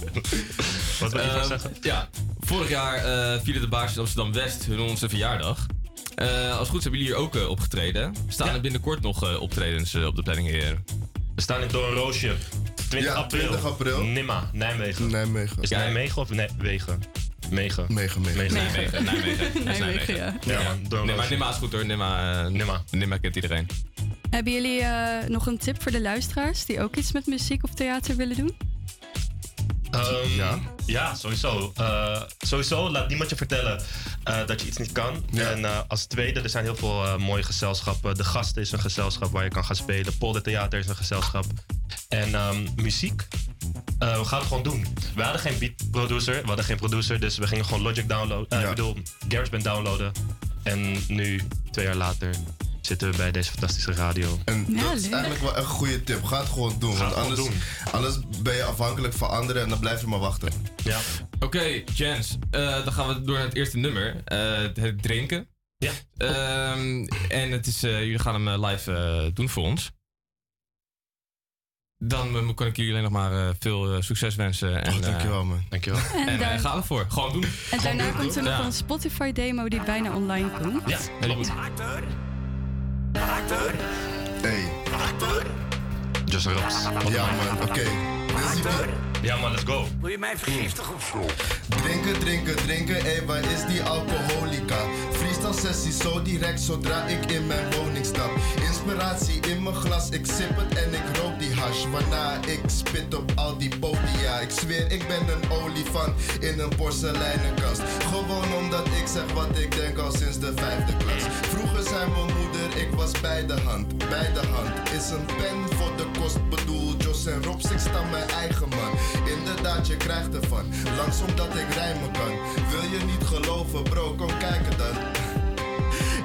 [SPEAKER 28] Wat wil je
[SPEAKER 11] Ehm,
[SPEAKER 28] zeggen?
[SPEAKER 11] Ja, vorig jaar eh vierde de Baarsjes Amsterdam West hun onze verjaardag. Eh, als het goed hebben jullie hier ook eh, opgetreden. Staan er binnenkort nog eh, optredens eh, op de planning, heren?
[SPEAKER 28] We staan in Door een Roosje. 20
[SPEAKER 27] Ja,
[SPEAKER 28] april.
[SPEAKER 27] 20 april.
[SPEAKER 28] Nimma, Nijmegen.
[SPEAKER 27] Nijmegen.
[SPEAKER 28] Is het Nijmegen of Nijmegen? Megen.
[SPEAKER 27] Megen, megen.
[SPEAKER 11] Nijmegen, Nijmegen.
[SPEAKER 26] Nijmegen, ja.
[SPEAKER 28] Ja.
[SPEAKER 11] Nimma is goed hoor. Nimma, uh,
[SPEAKER 28] Nimma.
[SPEAKER 11] Nimma kent iedereen.
[SPEAKER 26] Hebben jullie eh, nog een tip voor de luisteraars die ook iets met muziek of theater willen doen?
[SPEAKER 28] Ehm, ja? sowieso. Eh, sowieso laat niemand je vertellen eh, dat je iets niet kan. En als tweede, er zijn heel veel mooie gezelschappen. De Gast is een gezelschap waar je kan gaan spelen. Polder Theater is een gezelschap. En ehm, muziek, eh, we gaan het gewoon doen. We hadden geen beat producer, we hadden geen producer. Dus we gingen gewoon Logic downloaden. eh, Ik bedoel, GarageBand downloaden. En nu, twee jaar later, zitten we bij deze fantastische radio.
[SPEAKER 27] En
[SPEAKER 26] Ja,
[SPEAKER 27] dat is eigenlijk wel een goede tip. Ga het gewoon doen.
[SPEAKER 28] Ga
[SPEAKER 27] want
[SPEAKER 28] het gewoon
[SPEAKER 27] anders, anders ben je afhankelijk van anderen en dan blijf je maar wachten.
[SPEAKER 28] Ja.
[SPEAKER 11] Oké, Jens. eh, dan gaan we door naar het eerste nummer. eh, het drinken.
[SPEAKER 28] Ja.
[SPEAKER 11] Ehm, en het is, eh, jullie gaan hem live eh, doen voor ons. Dan eh, kan ik jullie alleen nog maar eh, veel eh, succes wensen. En,
[SPEAKER 27] Oh, dankjewel, man.
[SPEAKER 28] Dankjewel.
[SPEAKER 26] En
[SPEAKER 11] En,
[SPEAKER 26] daar-
[SPEAKER 11] eh, ga ervoor. Gewoon doen.
[SPEAKER 26] En daarna komt er nog
[SPEAKER 11] Ja.
[SPEAKER 26] een Spotify-demo die bijna online komt.
[SPEAKER 28] Ja,
[SPEAKER 11] Heel goed.
[SPEAKER 27] Hey.
[SPEAKER 28] Just Raps.
[SPEAKER 27] Ja, man. Oké. Beat.
[SPEAKER 28] Ja, man, let's go.
[SPEAKER 1] Wil je mij vergiftigen of zo?
[SPEAKER 27] Drinken, drinken, drinken, hé, waar is die alcoholica? Sessie zo direct zodra ik in mijn woning stap. Inspiratie in mijn glas, ik sip het en ik rook die hash. Waarna ik spit op al die podia. Ik zweer, ik ben een olifant in een porseleinen kast. Gewoon omdat ik zeg wat ik denk al sinds de vijfde klas. Vroeger zei mijn moeder, ik was bij de hand. Bij de hand is een pen voor de kost bedoeld. Jos en Robs, ik sta mijn eigen man. Inderdaad, je krijgt ervan. Langs omdat ik rijmen kan. Wil je niet geloven, bro, kom kijken dan.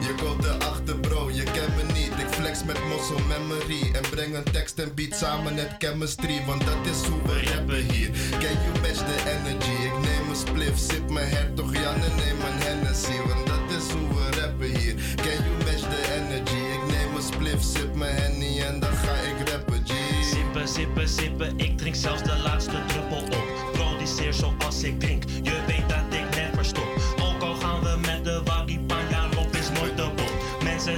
[SPEAKER 27] Je koopt erachter, bro, je kent me niet. Ik flex met muscle memory. En breng een tekst en beat samen met chemistry. Want dat is hoe we rappen hier. Can you match the energy? Ik neem een spliff, sip mijn hertog Jan en neem een Hennessy. Want dat is hoe we rappen hier. Can you match the energy? Ik neem een spliff, sip mijn Henny en dan ga ik rappen, G.
[SPEAKER 28] Sippen, sippen, sippen, ik drink zelfs de laatste druppel op. Produceer zoals ik drink, je weet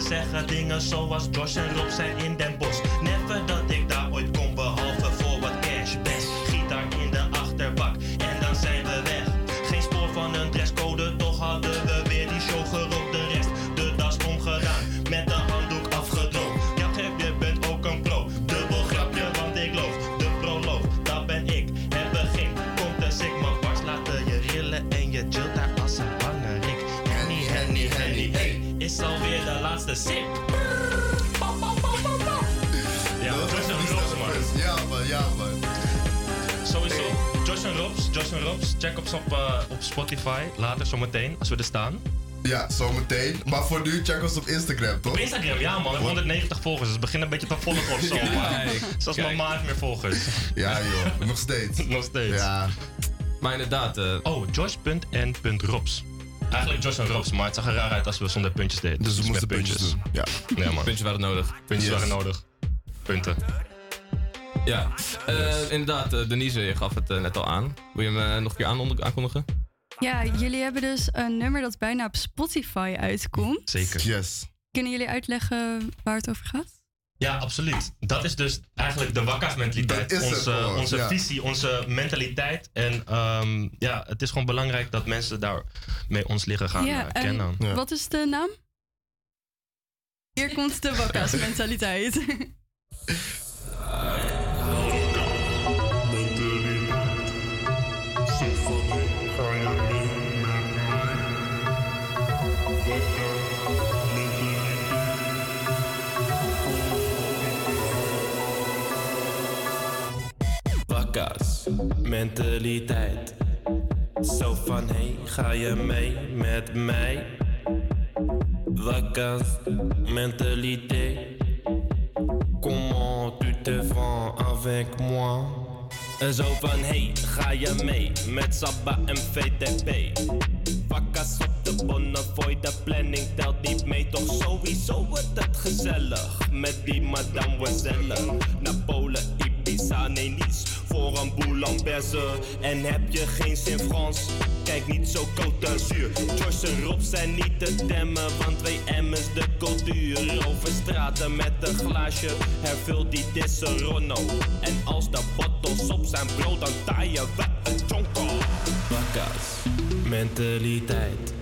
[SPEAKER 28] zeggen dingen zoals Josh en Rob zijn in Den Bosch. Never dat ik gasten. Sick. Ja, Josh en Robs, man.
[SPEAKER 27] Ja, man, ja, man.
[SPEAKER 28] Sowieso, Josh en Robs, Josh en Robs, check ons op, eh, op Spotify. Later, zometeen, als we er staan.
[SPEAKER 27] Ja, zometeen. Maar voor nu, check ons op Instagram, toch?
[SPEAKER 28] Op Instagram, ja man, we hebben 190 volgers. Dus het begint een beetje te volgen of zo.
[SPEAKER 27] Kijk,
[SPEAKER 28] maar Zelfs mijn
[SPEAKER 11] kijk.
[SPEAKER 28] ma heeft meer volgers.
[SPEAKER 27] Ja joh, nog steeds.
[SPEAKER 28] Nog steeds.
[SPEAKER 27] Ja.
[SPEAKER 28] Maar inderdaad... oh, josh.n.robs. Eigenlijk Josh en Robs, maar het zag er raar uit als we zonder puntjes deden. Dus we moesten puntjes doen.
[SPEAKER 27] Ja.
[SPEAKER 28] ja man.
[SPEAKER 11] Puntjes waren nodig.
[SPEAKER 28] Puntjes
[SPEAKER 11] Yes.
[SPEAKER 28] waren nodig. Punten.
[SPEAKER 11] Ja, Eh, inderdaad, eh, Denise, je gaf het eh, net al aan. Wil je hem eh, nog een keer aan- aankondigen?
[SPEAKER 26] Ja, jullie hebben dus een nummer dat bijna op Spotify uitkomt.
[SPEAKER 28] Zeker.
[SPEAKER 27] Yes.
[SPEAKER 26] Kunnen jullie uitleggen waar het over gaat?
[SPEAKER 28] Ja, absoluut. Dat is dus eigenlijk de wakka's mentaliteit.
[SPEAKER 27] Dat is het
[SPEAKER 28] Onze, onze
[SPEAKER 27] ja.
[SPEAKER 28] visie, onze mentaliteit. En ehm, ja, het is gewoon belangrijk dat mensen daarmee ons leren gaan
[SPEAKER 26] ja,
[SPEAKER 28] eh, kennen.
[SPEAKER 26] en wat is de naam? Hier komt de wakka's
[SPEAKER 29] Wakka's mentaliteit. Zo van hey, ga je mee met mij? Wakka's mentaliteit. Comment tu te vends avec moi? En Zo van hey, ga je mee met Sabba en VTP? Wakka's op de Bonnefoy, de planning telt niet mee. Toch sowieso wordt het gezellig met die mademoiselle. Naar Polen, Ibiza, nee niets voor een boulanberse. En heb je geen zin Frans? Kijk niet zo Côte d'Azur. Joyce en Rob zijn niet te temmen, want 2M is de cultuur. Over straten met een glaasje, hervul die disse Ronno. En als de bottles op zijn brood, dan taai je wel een chonko. Wakka's mentaliteit.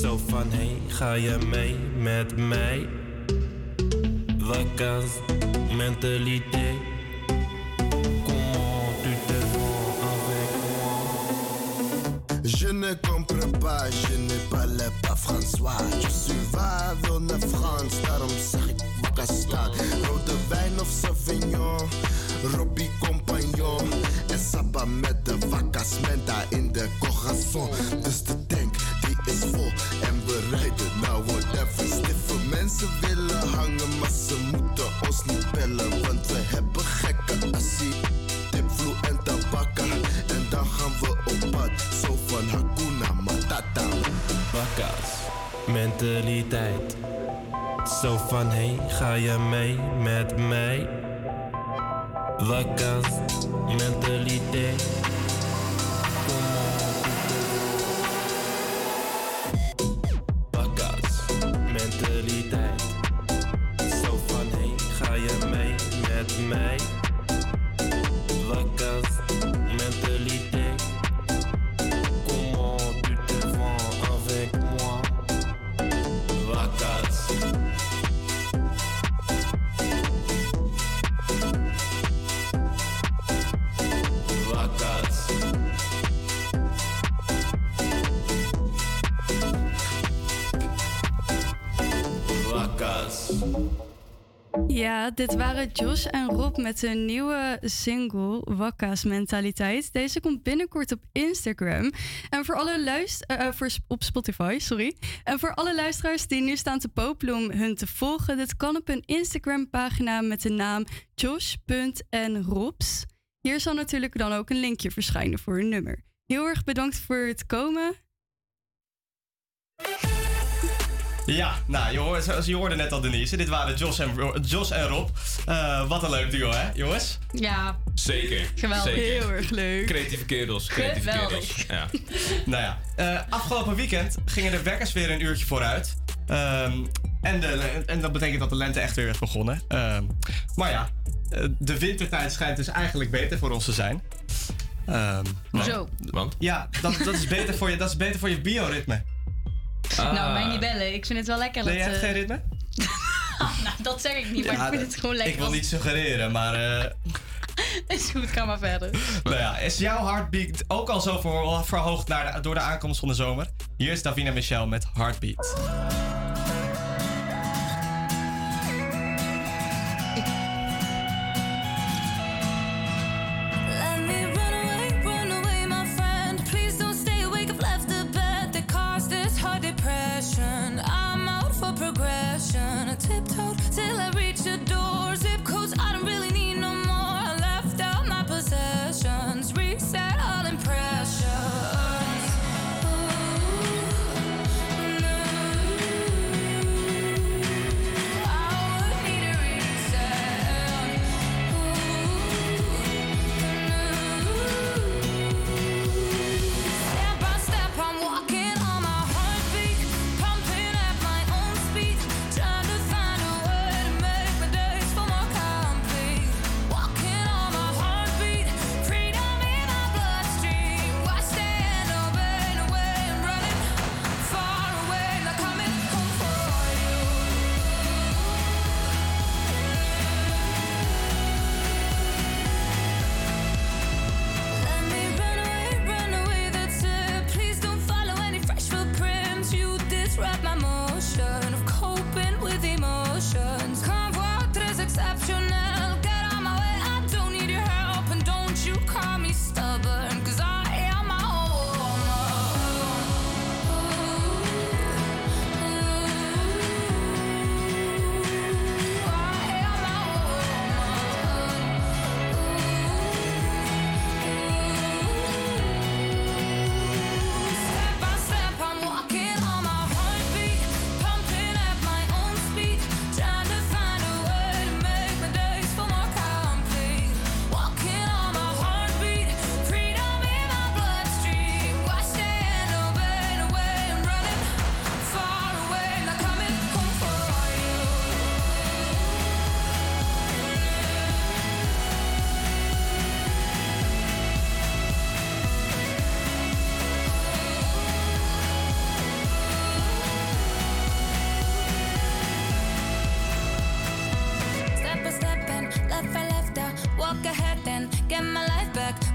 [SPEAKER 29] Zo van hey, ga je mee met mij? Wakka's mentaliteit.
[SPEAKER 22] Je ne comprends pas, je ne parle pas François. Je suis wil naar Frans, daarom zeg ik Wakastan. Rode wijn of Sauvignon, Robbie Compagnon. En Saba met de Wakas Menta in de corazon. Dus de tank die is vol en we rijden nou whatever. Stiffe mensen willen hangen, maar ze moeten ons niet bellen. Want we
[SPEAKER 29] mentaliteit. Zo van hey, ga je mee met mij? Wakka's mentaliteit.
[SPEAKER 26] Ja, dit waren Josh en Rob met hun nieuwe single Wakka's Mentaliteit. Deze komt binnenkort op Instagram. En voor alle luist eh, eh, op Spotify, sorry. En voor alle luisteraars die nu staan te popelen om hun te volgen, dit kan op hun Instagram pagina met de naam josh.nrobs. Hier zal natuurlijk dan ook een linkje verschijnen voor hun nummer. Heel erg bedankt voor het komen.
[SPEAKER 12] Ja, nou, je hoorde, zoals je hoorde net al Denise. Dit waren Jos en, Jos en Rob. Eh, wat een leuk duo, hè, jongens?
[SPEAKER 5] Ja,
[SPEAKER 11] Zeker.
[SPEAKER 5] Geweldig.
[SPEAKER 11] Zeker.
[SPEAKER 5] Heel
[SPEAKER 26] erg leuk.
[SPEAKER 11] Creatieve kerels. Creatieve
[SPEAKER 5] Geweldig.
[SPEAKER 11] kerels. Ja.
[SPEAKER 12] nou ja, eh, afgelopen weekend gingen de wekkers weer een uurtje vooruit. Ehm, en, de, en dat betekent dat de lente echt weer is begonnen. Ehm, maar ja, eh, de wintertijd schijnt dus eigenlijk beter voor ons te zijn. Ehm,
[SPEAKER 5] Zo.
[SPEAKER 11] Want?
[SPEAKER 12] Ja, dat, dat, is beter voor je, dat is beter voor je bioritme.
[SPEAKER 5] Nou, mij niet bellen. Ik vind het wel lekker.
[SPEAKER 12] Nee, je
[SPEAKER 5] dat,
[SPEAKER 12] hebt
[SPEAKER 5] eh,
[SPEAKER 12] geen ritme?
[SPEAKER 5] nou, dat zeg ik niet, maar
[SPEAKER 12] Ja,
[SPEAKER 5] ik vind het gewoon lekker.
[SPEAKER 12] Ik wil niet suggereren, maar... eh,
[SPEAKER 5] Is goed, ga maar verder.
[SPEAKER 12] nou ja, is jouw heartbeat ook al zo ver- verhoogd naar de- door de aankomst van de zomer? Hier is Davina Michel met Heartbeat.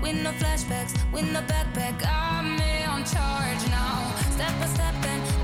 [SPEAKER 14] With no flashbacks, with no backpack. I'm in charge now. Step by step and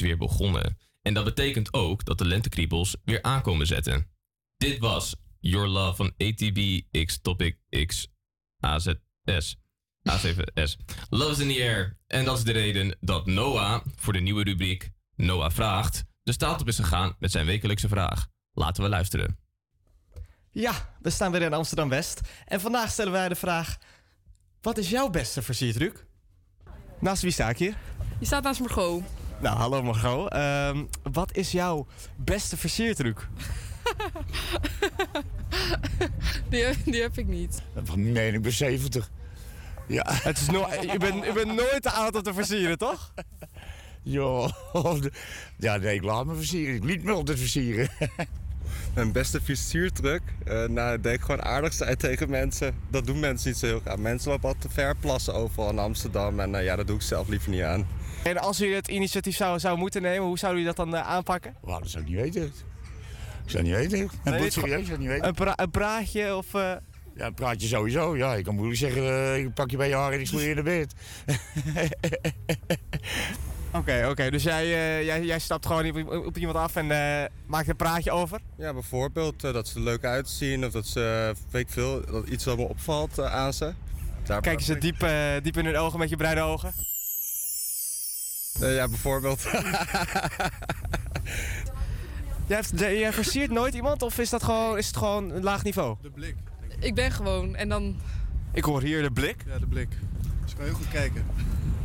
[SPEAKER 11] is weer begonnen. En dat betekent ook dat de lentekriebels weer aankomen zetten. Dit was Your Love van ATB X Topic X AZS. A7S. Love is in the air. En dat is de reden dat Noah voor de nieuwe rubriek Noah vraagt de straat op is gegaan met zijn wekelijkse vraag. Laten we luisteren.
[SPEAKER 12] Ja, we staan weer in Amsterdam West. En vandaag stellen wij de vraag: wat is jouw beste versiertruc? Naast wie sta ik hier?
[SPEAKER 30] Je staat naast Margot.
[SPEAKER 12] Nou, hallo Margot. Ehm, wat is jouw beste versiertruc?
[SPEAKER 30] Die, heb- die heb ik niet.
[SPEAKER 31] Nee, ik ben 70. Ja.
[SPEAKER 12] Het is no je, bent, je bent nooit te oud om te versieren, toch?
[SPEAKER 31] Joh. Ja, nee, ik laat me versieren. Ik liet me altijd versieren.
[SPEAKER 32] Mijn beste versiertruc? Eh nou, ik denk gewoon aardig zijn tegen mensen. Dat doen mensen niet zo heel graag. Mensen lopen altijd te ver plassen overal in Amsterdam. En eh, ja, dat doe ik zelf liever niet aan.
[SPEAKER 12] En als u het initiatief zou, zou moeten nemen, hoe zou u dat dan eh, aanpakken?
[SPEAKER 31] Wauw, dat zou ik niet weten. Ik zou niet weten. En
[SPEAKER 12] Nee,
[SPEAKER 31] nee, serieus, ik zou niet weten.
[SPEAKER 12] Een, pra- een praatje of... eh,
[SPEAKER 31] Ja, een praatje sowieso. Ja, ik kan moeilijk zeggen, eh, ik pak je bij je haar en ik smeer je in de bed.
[SPEAKER 12] Oké, oké. Dus jij, eh, jij, jij stapt gewoon op, op iemand af en eh, maakt een praatje over?
[SPEAKER 32] Ja, bijvoorbeeld dat ze er leuk uitzien. Of dat ze, weet ik veel, dat iets wat me opvalt aan ze. Daar
[SPEAKER 12] Kijken ze diep, diep in hun ogen met je bruine ogen?
[SPEAKER 32] Eh, ja, bijvoorbeeld.
[SPEAKER 12] Jij, hebt- jij versiert nooit iemand of is, dat gewoon, is het gewoon een laag niveau?
[SPEAKER 32] De blik.
[SPEAKER 30] Ik ben gewoon en dan
[SPEAKER 16] Ik hoor hier de blik.
[SPEAKER 33] Ja, de blik. Ze kan heel goed kijken.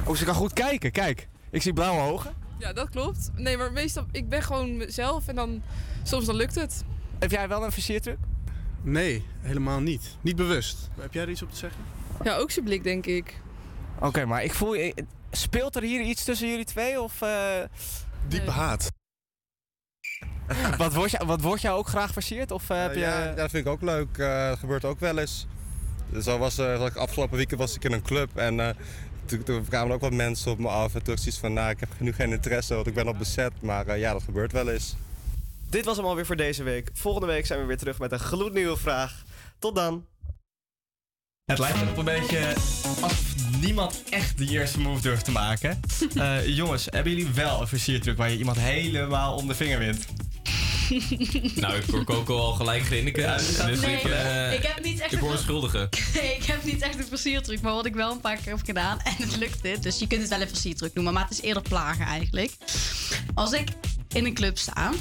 [SPEAKER 16] Oh, ze kan goed kijken. Kijk, ik zie blauwe ogen.
[SPEAKER 30] Ja, dat klopt. Nee, maar meestal, ik ben gewoon mezelf en dan, soms dan lukt het.
[SPEAKER 16] Heb jij wel een versiertruc?
[SPEAKER 33] Nee, helemaal niet. Niet bewust. Heb jij er iets op te zeggen?
[SPEAKER 30] Ja, ook zijn blik, denk ik.
[SPEAKER 16] Oké, maar ik voel... eh, Speelt er hier iets tussen jullie twee? Of, eh,
[SPEAKER 33] Diepe haat.
[SPEAKER 16] wat, wordt jou, wat wordt jou ook graag versierd? Of eh, heb je...
[SPEAKER 12] ja, dat vind ik ook leuk. Eh, dat gebeurt ook wel eens. Zo was, eh, ik afgelopen weekend was ik in een club en eh, toen, toen kwamen ook wat mensen op me af. En toen zoiets van, nou, ik heb nu geen interesse, want ik ben al bezet. Maar eh, ja, dat gebeurt wel eens.
[SPEAKER 16] Dit was hem alweer voor deze week. Volgende week zijn we weer terug met een gloednieuwe vraag. Tot dan. Het lijkt erop een beetje alsof niemand echt de eerste move durft te maken. Eh, jongens, hebben jullie wel een versiertruc waar je iemand helemaal om de vinger wint?
[SPEAKER 11] Nou, ik hoor Coco al gelijk grinniken. dus
[SPEAKER 5] Nee,
[SPEAKER 11] ik, eh,
[SPEAKER 5] ik heb niet echt
[SPEAKER 11] Ik hoor.
[SPEAKER 5] Nee, ik heb niet echt een versiertruc, maar wat ik wel een paar keer heb gedaan en het lukte. Dus je kunt het wel een versiertruc noemen, maar het is eerder plagen eigenlijk. Als ik in een club sta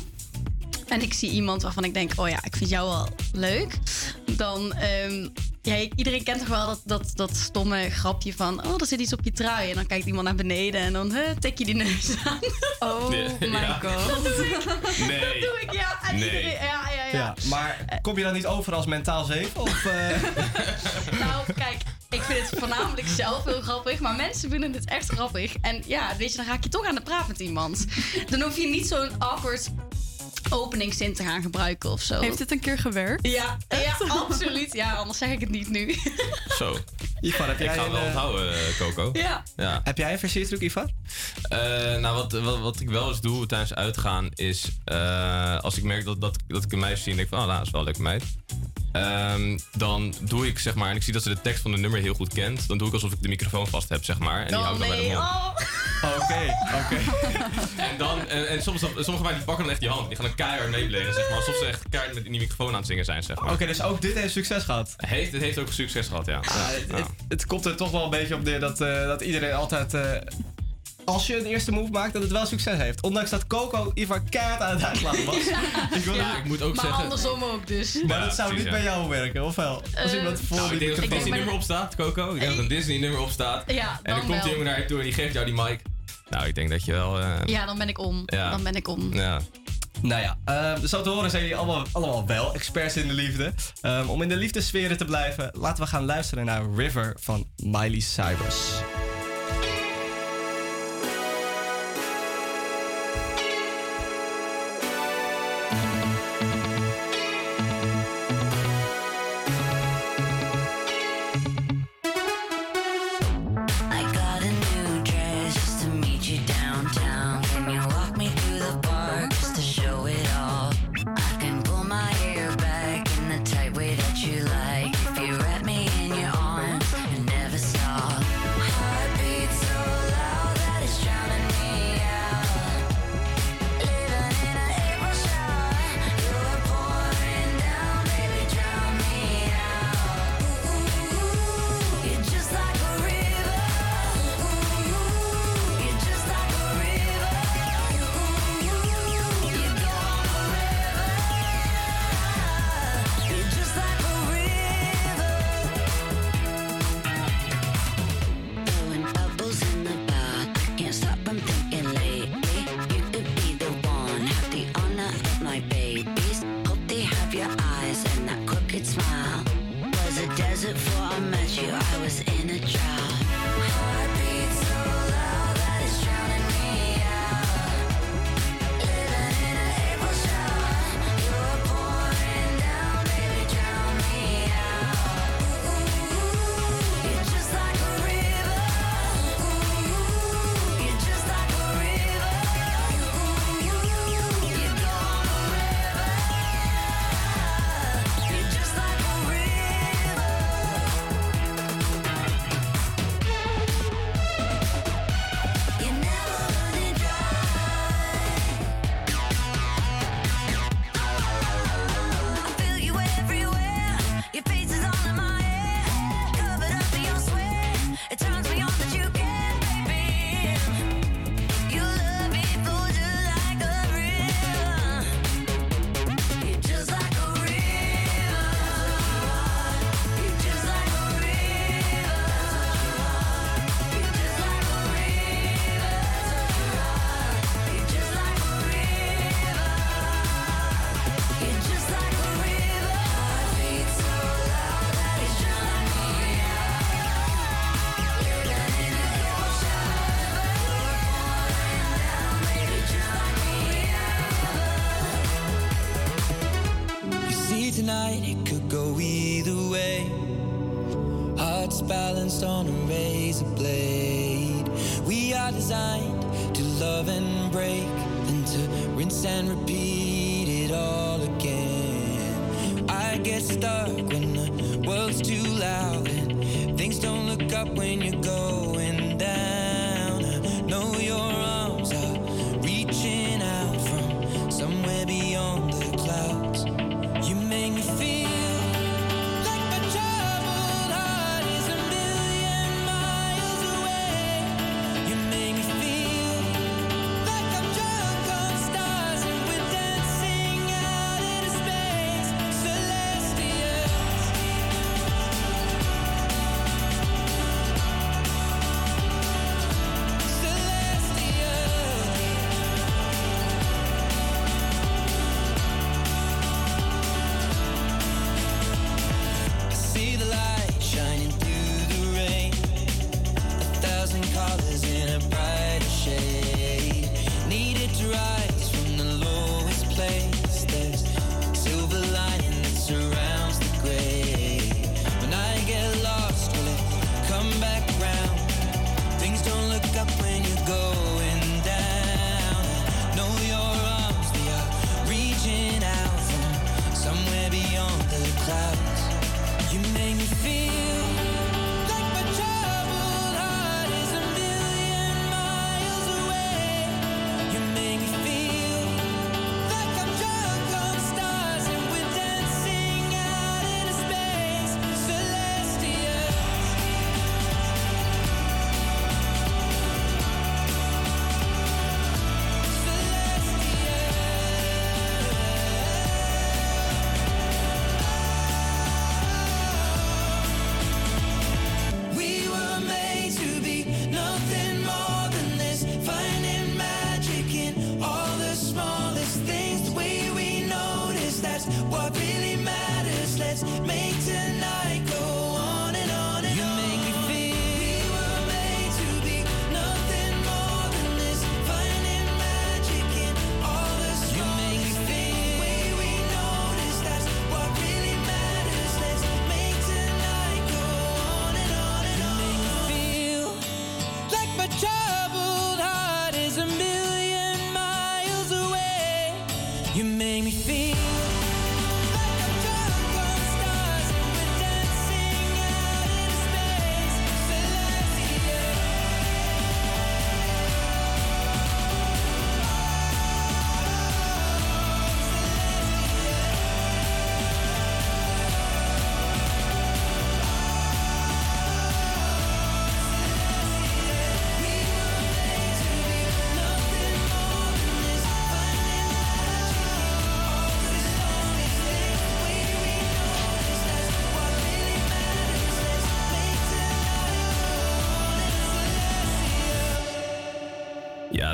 [SPEAKER 5] en ik zie iemand waarvan ik denk, oh ja, ik vind jou wel leuk, dan. ehm, ja, iedereen kent toch wel dat, dat, dat stomme grapje van, oh, er zit iets op je trui. En dan kijkt iemand naar beneden en dan huh, tik je die neus aan. Oh my
[SPEAKER 16] Ja.
[SPEAKER 5] god. Dat doe ik.
[SPEAKER 16] Nee.
[SPEAKER 5] Dat doe ik, ja. En
[SPEAKER 16] Nee.
[SPEAKER 5] iedereen, ja, ja, ja.
[SPEAKER 16] Ja, maar kom je dan niet over als mentaal zeven? Of, eh?
[SPEAKER 5] Nou, kijk, ik vind het voornamelijk zelf heel grappig, maar mensen vinden het echt grappig. En ja, weet je, dan raak je toch aan de praat met iemand. Dan hoef je niet zo'n awkward openingszin te gaan gebruiken of zo.
[SPEAKER 34] Heeft het een keer gewerkt?
[SPEAKER 5] Ja, ja, absoluut. Ja, anders zeg ik het niet nu.
[SPEAKER 11] Zo.
[SPEAKER 16] Ivar, heb
[SPEAKER 11] ik
[SPEAKER 16] jij
[SPEAKER 11] ga het wel
[SPEAKER 16] eh,
[SPEAKER 11] onthouden, eh, Coco.
[SPEAKER 5] Ja.
[SPEAKER 11] ja.
[SPEAKER 16] Heb jij een versiertruc, Ivar?
[SPEAKER 11] Eh, nou, wat, wat, wat ik wel eens doe tijdens uitgaan is... eh, als ik merk dat, dat, dat ik een meisje zie en denk van... Oh, nou, dat is wel een leuke meid. Ehm, dan doe ik, zeg maar... En ik zie dat ze de tekst van de nummer heel goed kent. Dan doe ik alsof ik de microfoon vast heb, zeg maar. En die
[SPEAKER 5] Oh,
[SPEAKER 11] hou ik dan bij de mond.
[SPEAKER 16] Oké, oké.
[SPEAKER 11] En dan... En, en soms, sommige meiden die pakken dan echt die hand. Die gaan dan keihard meebleren, zeg maar. Alsof ze echt keihard met in die microfoon aan het zingen zijn, zeg maar.
[SPEAKER 16] Oké, dus ook dit heeft succes gehad?
[SPEAKER 11] Heeft, het heeft ook succes gehad, ja.
[SPEAKER 16] Ah,
[SPEAKER 11] Ja,
[SPEAKER 16] het,
[SPEAKER 11] ja.
[SPEAKER 16] het, het komt er toch wel een beetje op neer dat, eh, dat iedereen altijd... eh, als je een eerste move maakt, dat het wel succes heeft. Ondanks dat Coco Ivar keihard aan het uitlachen was. ik, wil,
[SPEAKER 5] Ja,
[SPEAKER 11] ik moet ook
[SPEAKER 5] maar
[SPEAKER 11] zeggen...
[SPEAKER 5] andersom ook dus.
[SPEAKER 16] Maar
[SPEAKER 11] Ja,
[SPEAKER 16] dat zou
[SPEAKER 11] precies,
[SPEAKER 16] niet
[SPEAKER 11] ja.
[SPEAKER 16] bij jou werken, of wel? Als
[SPEAKER 5] Eh,
[SPEAKER 16] iemand voor
[SPEAKER 11] Nou, ik denk dat er een Disney-nummer op staat, Coco. Ik denk dat er een Disney-nummer op staat.
[SPEAKER 5] Ja,
[SPEAKER 11] en
[SPEAKER 5] dan
[SPEAKER 11] dan komt die jongen naar je toe en die geeft jou die mic. Nou, ik denk dat je wel... eh,
[SPEAKER 5] Ja, dan ben ik om.
[SPEAKER 11] Ja.
[SPEAKER 5] Dan ben ik om.
[SPEAKER 11] ja.
[SPEAKER 16] Nou ja, ehm, zo te horen zijn jullie allemaal, allemaal wel experts in de liefde. Ehm, om in de liefdesferen te blijven, laten we gaan luisteren naar River van Miley Cyrus.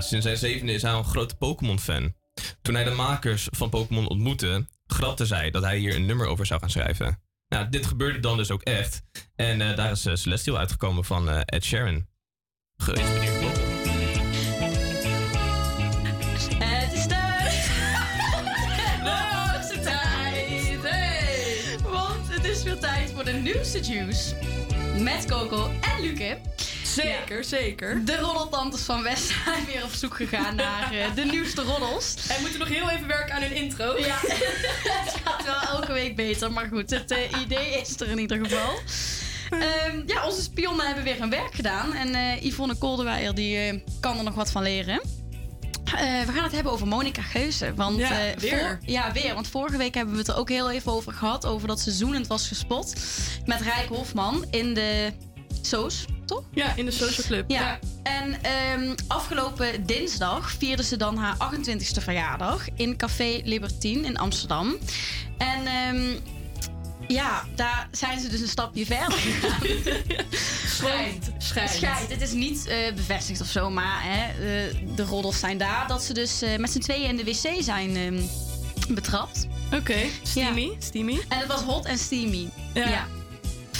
[SPEAKER 11] Ja, sinds zijn zevende is hij al een grote Pokémon-fan. Toen hij de makers van Pokémon ontmoette, grapte zij dat hij hier een nummer over zou gaan schrijven. Nou, dit gebeurde dan dus ook echt. En eh, daar is eh, Celestial uitgekomen van eh, Ed Sheeran. Geïnspireerd klopt.
[SPEAKER 5] Het is tijd. De hoogste tijd. Hey. Want het is weer tijd voor de nieuwste juice. Met Coco en Luke.
[SPEAKER 30] Zeker, zeker.
[SPEAKER 5] De roddeltantes van West weer op zoek gegaan naar eh, de nieuwste roddels.
[SPEAKER 30] En moeten nog heel even werken aan hun intro.
[SPEAKER 5] Ja, het gaat wel elke week beter. Maar goed, het eh, idee is er in ieder geval. Ehm, ja, onze spionnen hebben weer hun werk gedaan. En eh, Yvonne Kolderweijer die, kan er nog wat van leren. We gaan het hebben over Monica Geuze. Want,
[SPEAKER 30] Ja, weer.
[SPEAKER 5] voor- ja, weer. Want vorige week hebben we het er ook heel even over gehad. Over dat ze zoenend was gespot. Met Rijk Hofman in de Soos, toch?
[SPEAKER 30] Ja, in de social club.
[SPEAKER 5] Ja. En ehm, afgelopen dinsdag vierde ze dan haar 28e verjaardag in Café Libertine in Amsterdam. En ehm, ja, daar zijn ze dus een stapje verder gegaan.
[SPEAKER 30] Schijnt. Schijnt.
[SPEAKER 5] Schijnt. Het is niet eh, bevestigd of zo, maar hè, eh, de roddels zijn daar dat ze dus eh, met z'n tweeën in de wc zijn ehm, betrapt.
[SPEAKER 30] Oké, steamy. steamy.
[SPEAKER 5] En het was hot en steamy. Ja.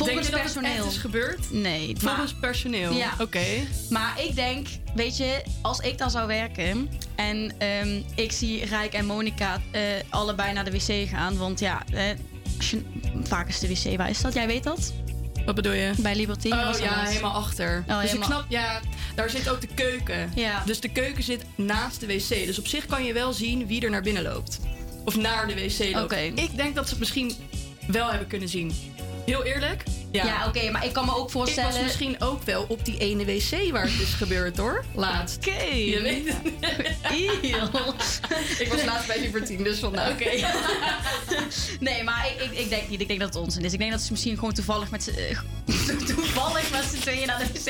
[SPEAKER 5] Volgens
[SPEAKER 30] Denk je dat het
[SPEAKER 5] personeel.
[SPEAKER 30] is gebeurd?
[SPEAKER 5] Nee.
[SPEAKER 30] Volgens personeel?
[SPEAKER 5] Ja.
[SPEAKER 30] Oké.
[SPEAKER 5] Maar ik denk, weet je, als ik daar zou werken en ehm, ik zie Rijk en Monica eh, allebei naar de wc gaan. Want ja, eh, je, vaak is de wc, waar is dat? Jij weet dat?
[SPEAKER 35] Wat bedoel je?
[SPEAKER 5] Bij Liberty.
[SPEAKER 35] Oh
[SPEAKER 5] was
[SPEAKER 35] ja, helemaal achter.
[SPEAKER 5] Oh,
[SPEAKER 35] dus ik snap, ja, daar zit ook de keuken.
[SPEAKER 5] Ja.
[SPEAKER 35] Dus de keuken zit naast de wc. Dus op zich kan je wel zien wie er naar binnen loopt. Of naar de wc loopt.
[SPEAKER 5] Oké.
[SPEAKER 35] Ik denk dat ze het misschien wel hebben kunnen zien. Heel eerlijk? Ja,
[SPEAKER 5] Ja, oké, maar ik kan me ook voorstellen-
[SPEAKER 35] Ik was misschien ook wel op die ene wc waar het is gebeurd hoor. Laatst.
[SPEAKER 5] Oké.
[SPEAKER 35] Je weet het. ik was laatst bij Libertine, dus vandaar.
[SPEAKER 5] Oké. nee, maar ik, ik, ik denk niet. Ik denk dat het onzin is. Ik denk dat ze misschien gewoon toevallig met z'n... eh, toevallig met z'n tweeën naar de wc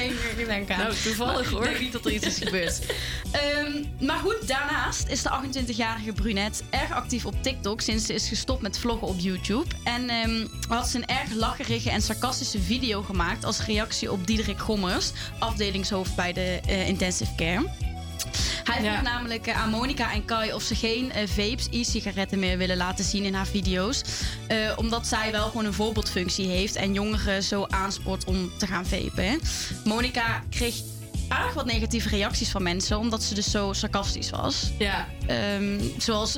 [SPEAKER 5] zijn gaan.
[SPEAKER 35] Nou, toevallig, hoor.
[SPEAKER 5] Ik denk niet dat er iets is gebeurd. Ehm, maar goed, daarnaast is de 28-jarige brunette erg actief op TikTok sinds ze is gestopt met vloggen op YouTube. En ehm, had ze een erg lacherige en sarcastische video gemaakt als reactie op Diederik Gommers, afdelingshoofd bij de eh, intensive care. Hij vroeg namelijk eh, aan Monica en Kai of ze geen eh, vapes, e-sigaretten meer willen laten zien in haar video's. Omdat zij wel gewoon een voorbeeldfunctie heeft en jongeren zo aanspoort om te gaan vapen. Monica kreeg aardig wat negatieve reacties van mensen, omdat ze dus zo sarcastisch was.
[SPEAKER 35] Ja.
[SPEAKER 5] Ehm, zoals,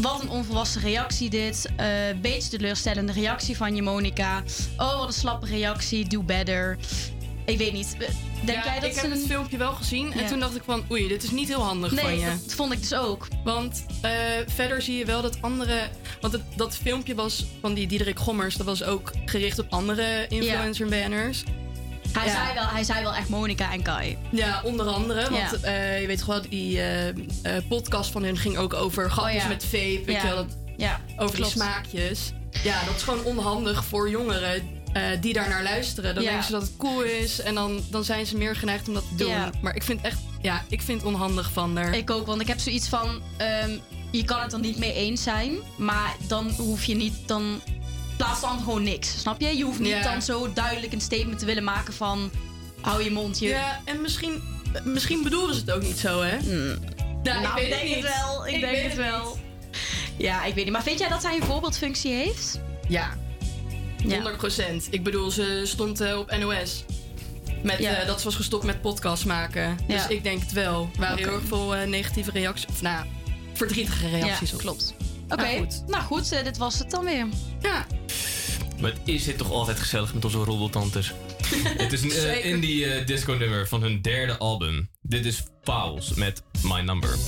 [SPEAKER 5] wat een onvolwassen reactie dit. Eh beetje teleurstellende reactie van je, Monica. Oh, wat een slappe reactie. Do better. Ik weet niet. Denk
[SPEAKER 35] Ja,
[SPEAKER 5] jij dat
[SPEAKER 35] ik
[SPEAKER 5] ze
[SPEAKER 35] heb
[SPEAKER 5] een-
[SPEAKER 35] het filmpje wel gezien en
[SPEAKER 5] Ja.
[SPEAKER 35] toen dacht ik van oei, dit is niet heel handig
[SPEAKER 5] Nee,
[SPEAKER 35] van je.
[SPEAKER 5] dat vond ik dus ook.
[SPEAKER 35] Want eh, verder zie je wel dat andere... Want het, dat filmpje was van die Diederik Gommers... dat was ook gericht op andere influencer-banners.
[SPEAKER 5] Hij,
[SPEAKER 35] Ja.
[SPEAKER 5] zei wel, hij zei wel echt Monica en Kai.
[SPEAKER 35] Ja, onder andere. Want
[SPEAKER 5] Ja.
[SPEAKER 35] eh, je weet toch wel, die eh, eh, podcast van hun ging ook over grapjes
[SPEAKER 5] Oh ja.
[SPEAKER 35] met vape. Weet je wel, dat,
[SPEAKER 5] Ja,
[SPEAKER 35] over
[SPEAKER 5] klopt.
[SPEAKER 35] die smaakjes. Ja, dat is gewoon onhandig voor jongeren die daar naar luisteren. Dan denken ze dat het cool is en dan, dan zijn ze meer geneigd om dat te doen. Maar ik vind echt, ja, ik vind het onhandig van haar.
[SPEAKER 5] Ik ook, want ik heb zoiets van... ehm, je kan het er niet mee eens zijn, maar dan hoef je niet... Dan plaats dan gewoon niks, snap je? Je hoeft niet dan zo duidelijk een statement te willen maken van... Hou je mond, je...
[SPEAKER 35] Ja, en misschien, misschien bedoelen ze het ook niet zo, hè?
[SPEAKER 5] Nou,
[SPEAKER 35] ik
[SPEAKER 5] denk
[SPEAKER 35] het
[SPEAKER 5] wel. Ik,
[SPEAKER 35] Ik
[SPEAKER 5] denk het wel. Ja, ik weet niet. Maar vind jij dat hij een voorbeeldfunctie heeft?
[SPEAKER 35] Ja. 100% Ik bedoel, ze stond eh, op NOS. Met,
[SPEAKER 5] Ja.
[SPEAKER 35] eh, dat ze was gestopt met podcast maken. Dus
[SPEAKER 5] Ja.
[SPEAKER 35] ik denk het wel. Er waren heel erg veel eh, negatieve reacties. Of nou, verdrietige reacties.
[SPEAKER 5] Ja,
[SPEAKER 35] op.
[SPEAKER 5] klopt. Oké,
[SPEAKER 35] Nou, goed.
[SPEAKER 5] nou goed, eh, dit was het dan weer.
[SPEAKER 35] Ja.
[SPEAKER 11] Maar het is dit toch altijd gezellig met onze roddeltantes. het is een eh, indie eh, disco nummer van hun derde album. Dit is Fouls met My Number.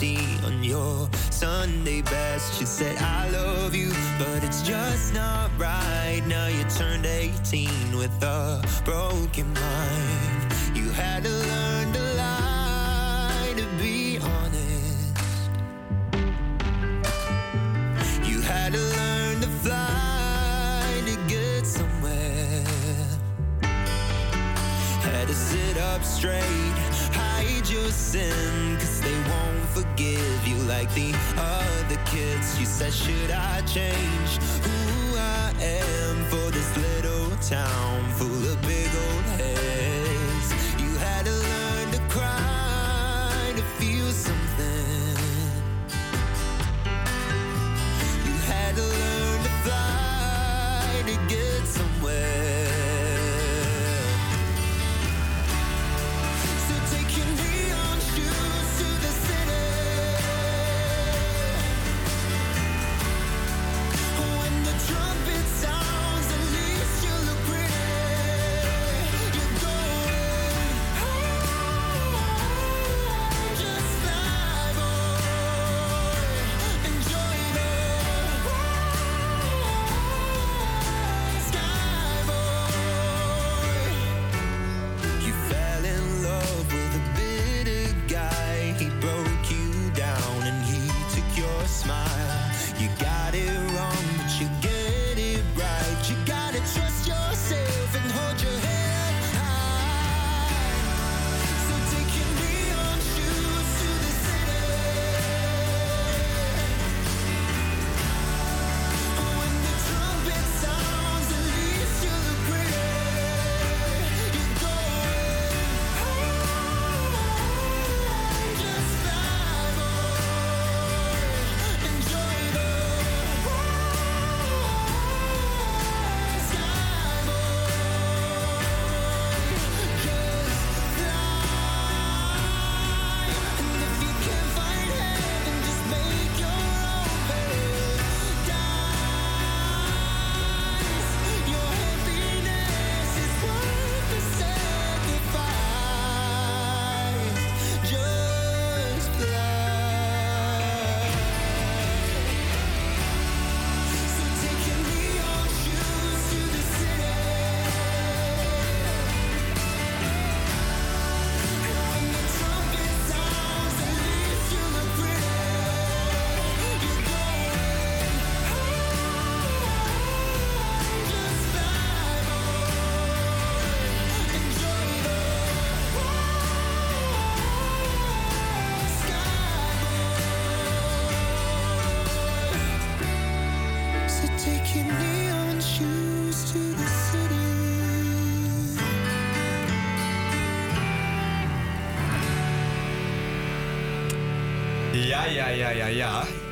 [SPEAKER 36] Tea on your Sunday best. She said, I love you, but it's just not right. Now you turned 18 with a broken mind. You had to learn to lie to be honest. You had to learn to fly to get somewhere. Had to sit up straight, your sin, cause they won't forgive you like the other kids. You said, Should I change who I am for this little town full of big old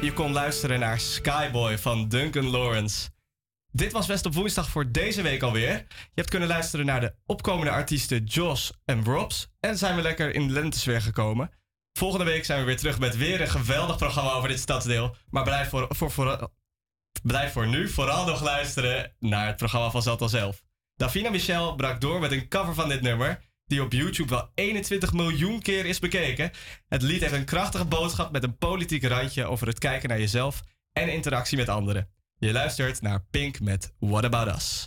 [SPEAKER 12] Je kon luisteren naar Skyboy van Duncan Lawrence. Dit was West op woensdag voor deze week alweer. Je hebt kunnen luisteren naar de opkomende artiesten Josh en Robs. En zijn we lekker in de lentesfeer gekomen. Volgende week zijn we weer terug met weer een geweldig programma over dit stadsdeel. Maar blijf voor, voor, voor, blijf voor nu vooral nog luisteren naar het programma van Zat al zelf. Davina Michel brak door met een cover van dit nummer. Die op YouTube wel 21 miljoen keer is bekeken. Het lied heeft een krachtige boodschap met een politiek randje over het kijken naar jezelf en interactie met anderen. Je luistert naar Pink met What About Us.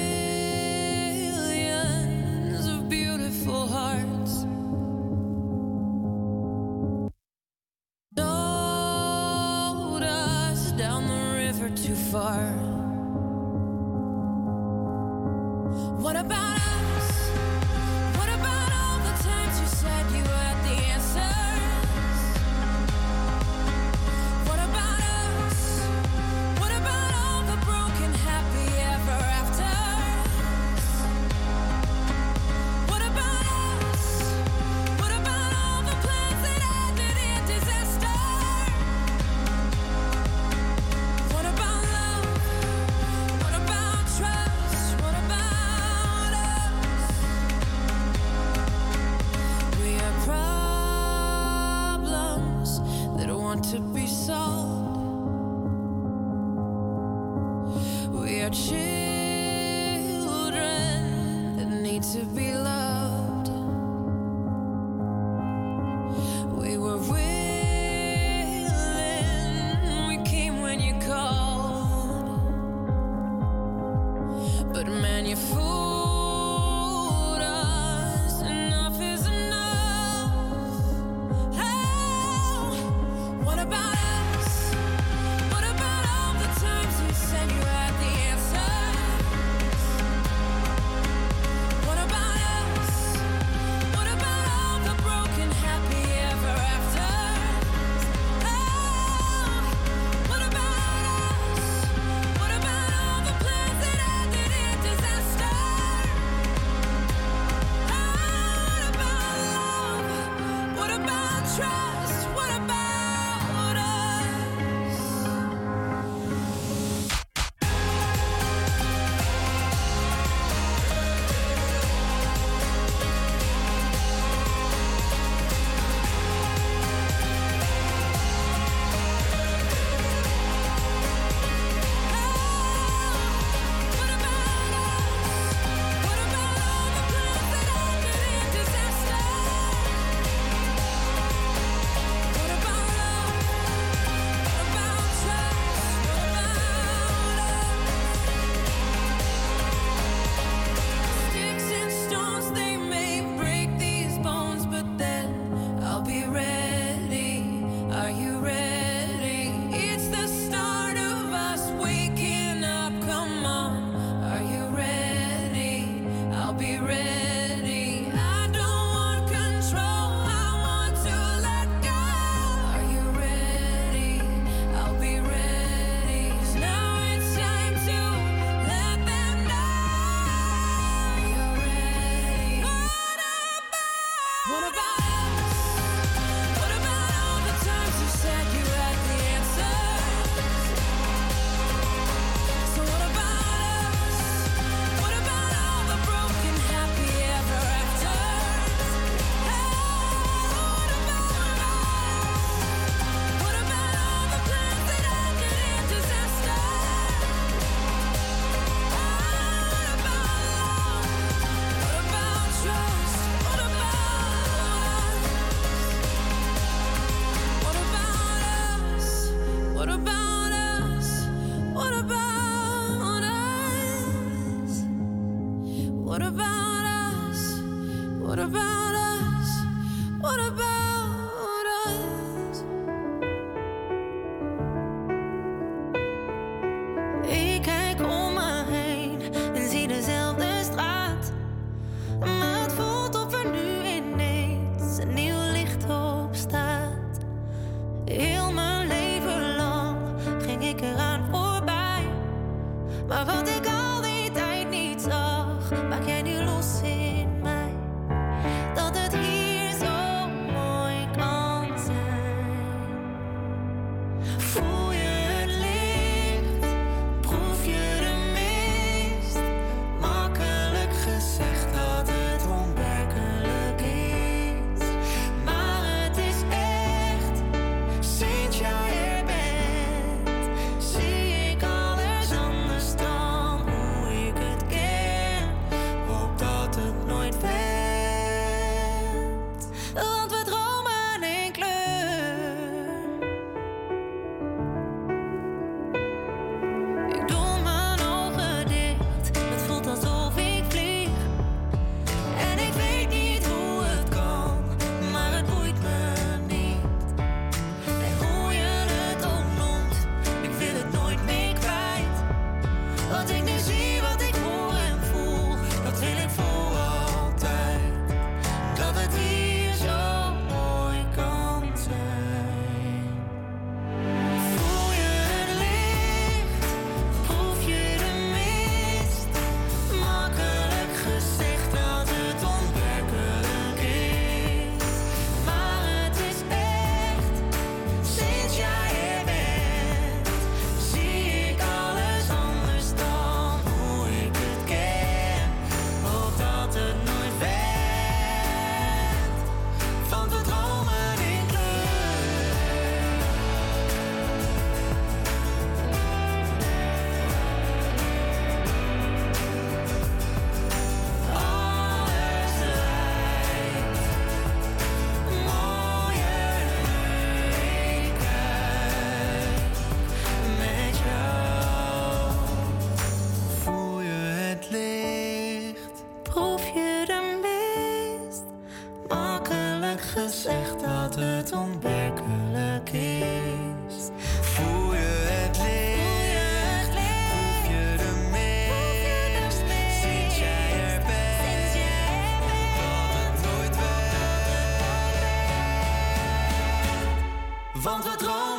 [SPEAKER 14] Want
[SPEAKER 37] we
[SPEAKER 9] dromen.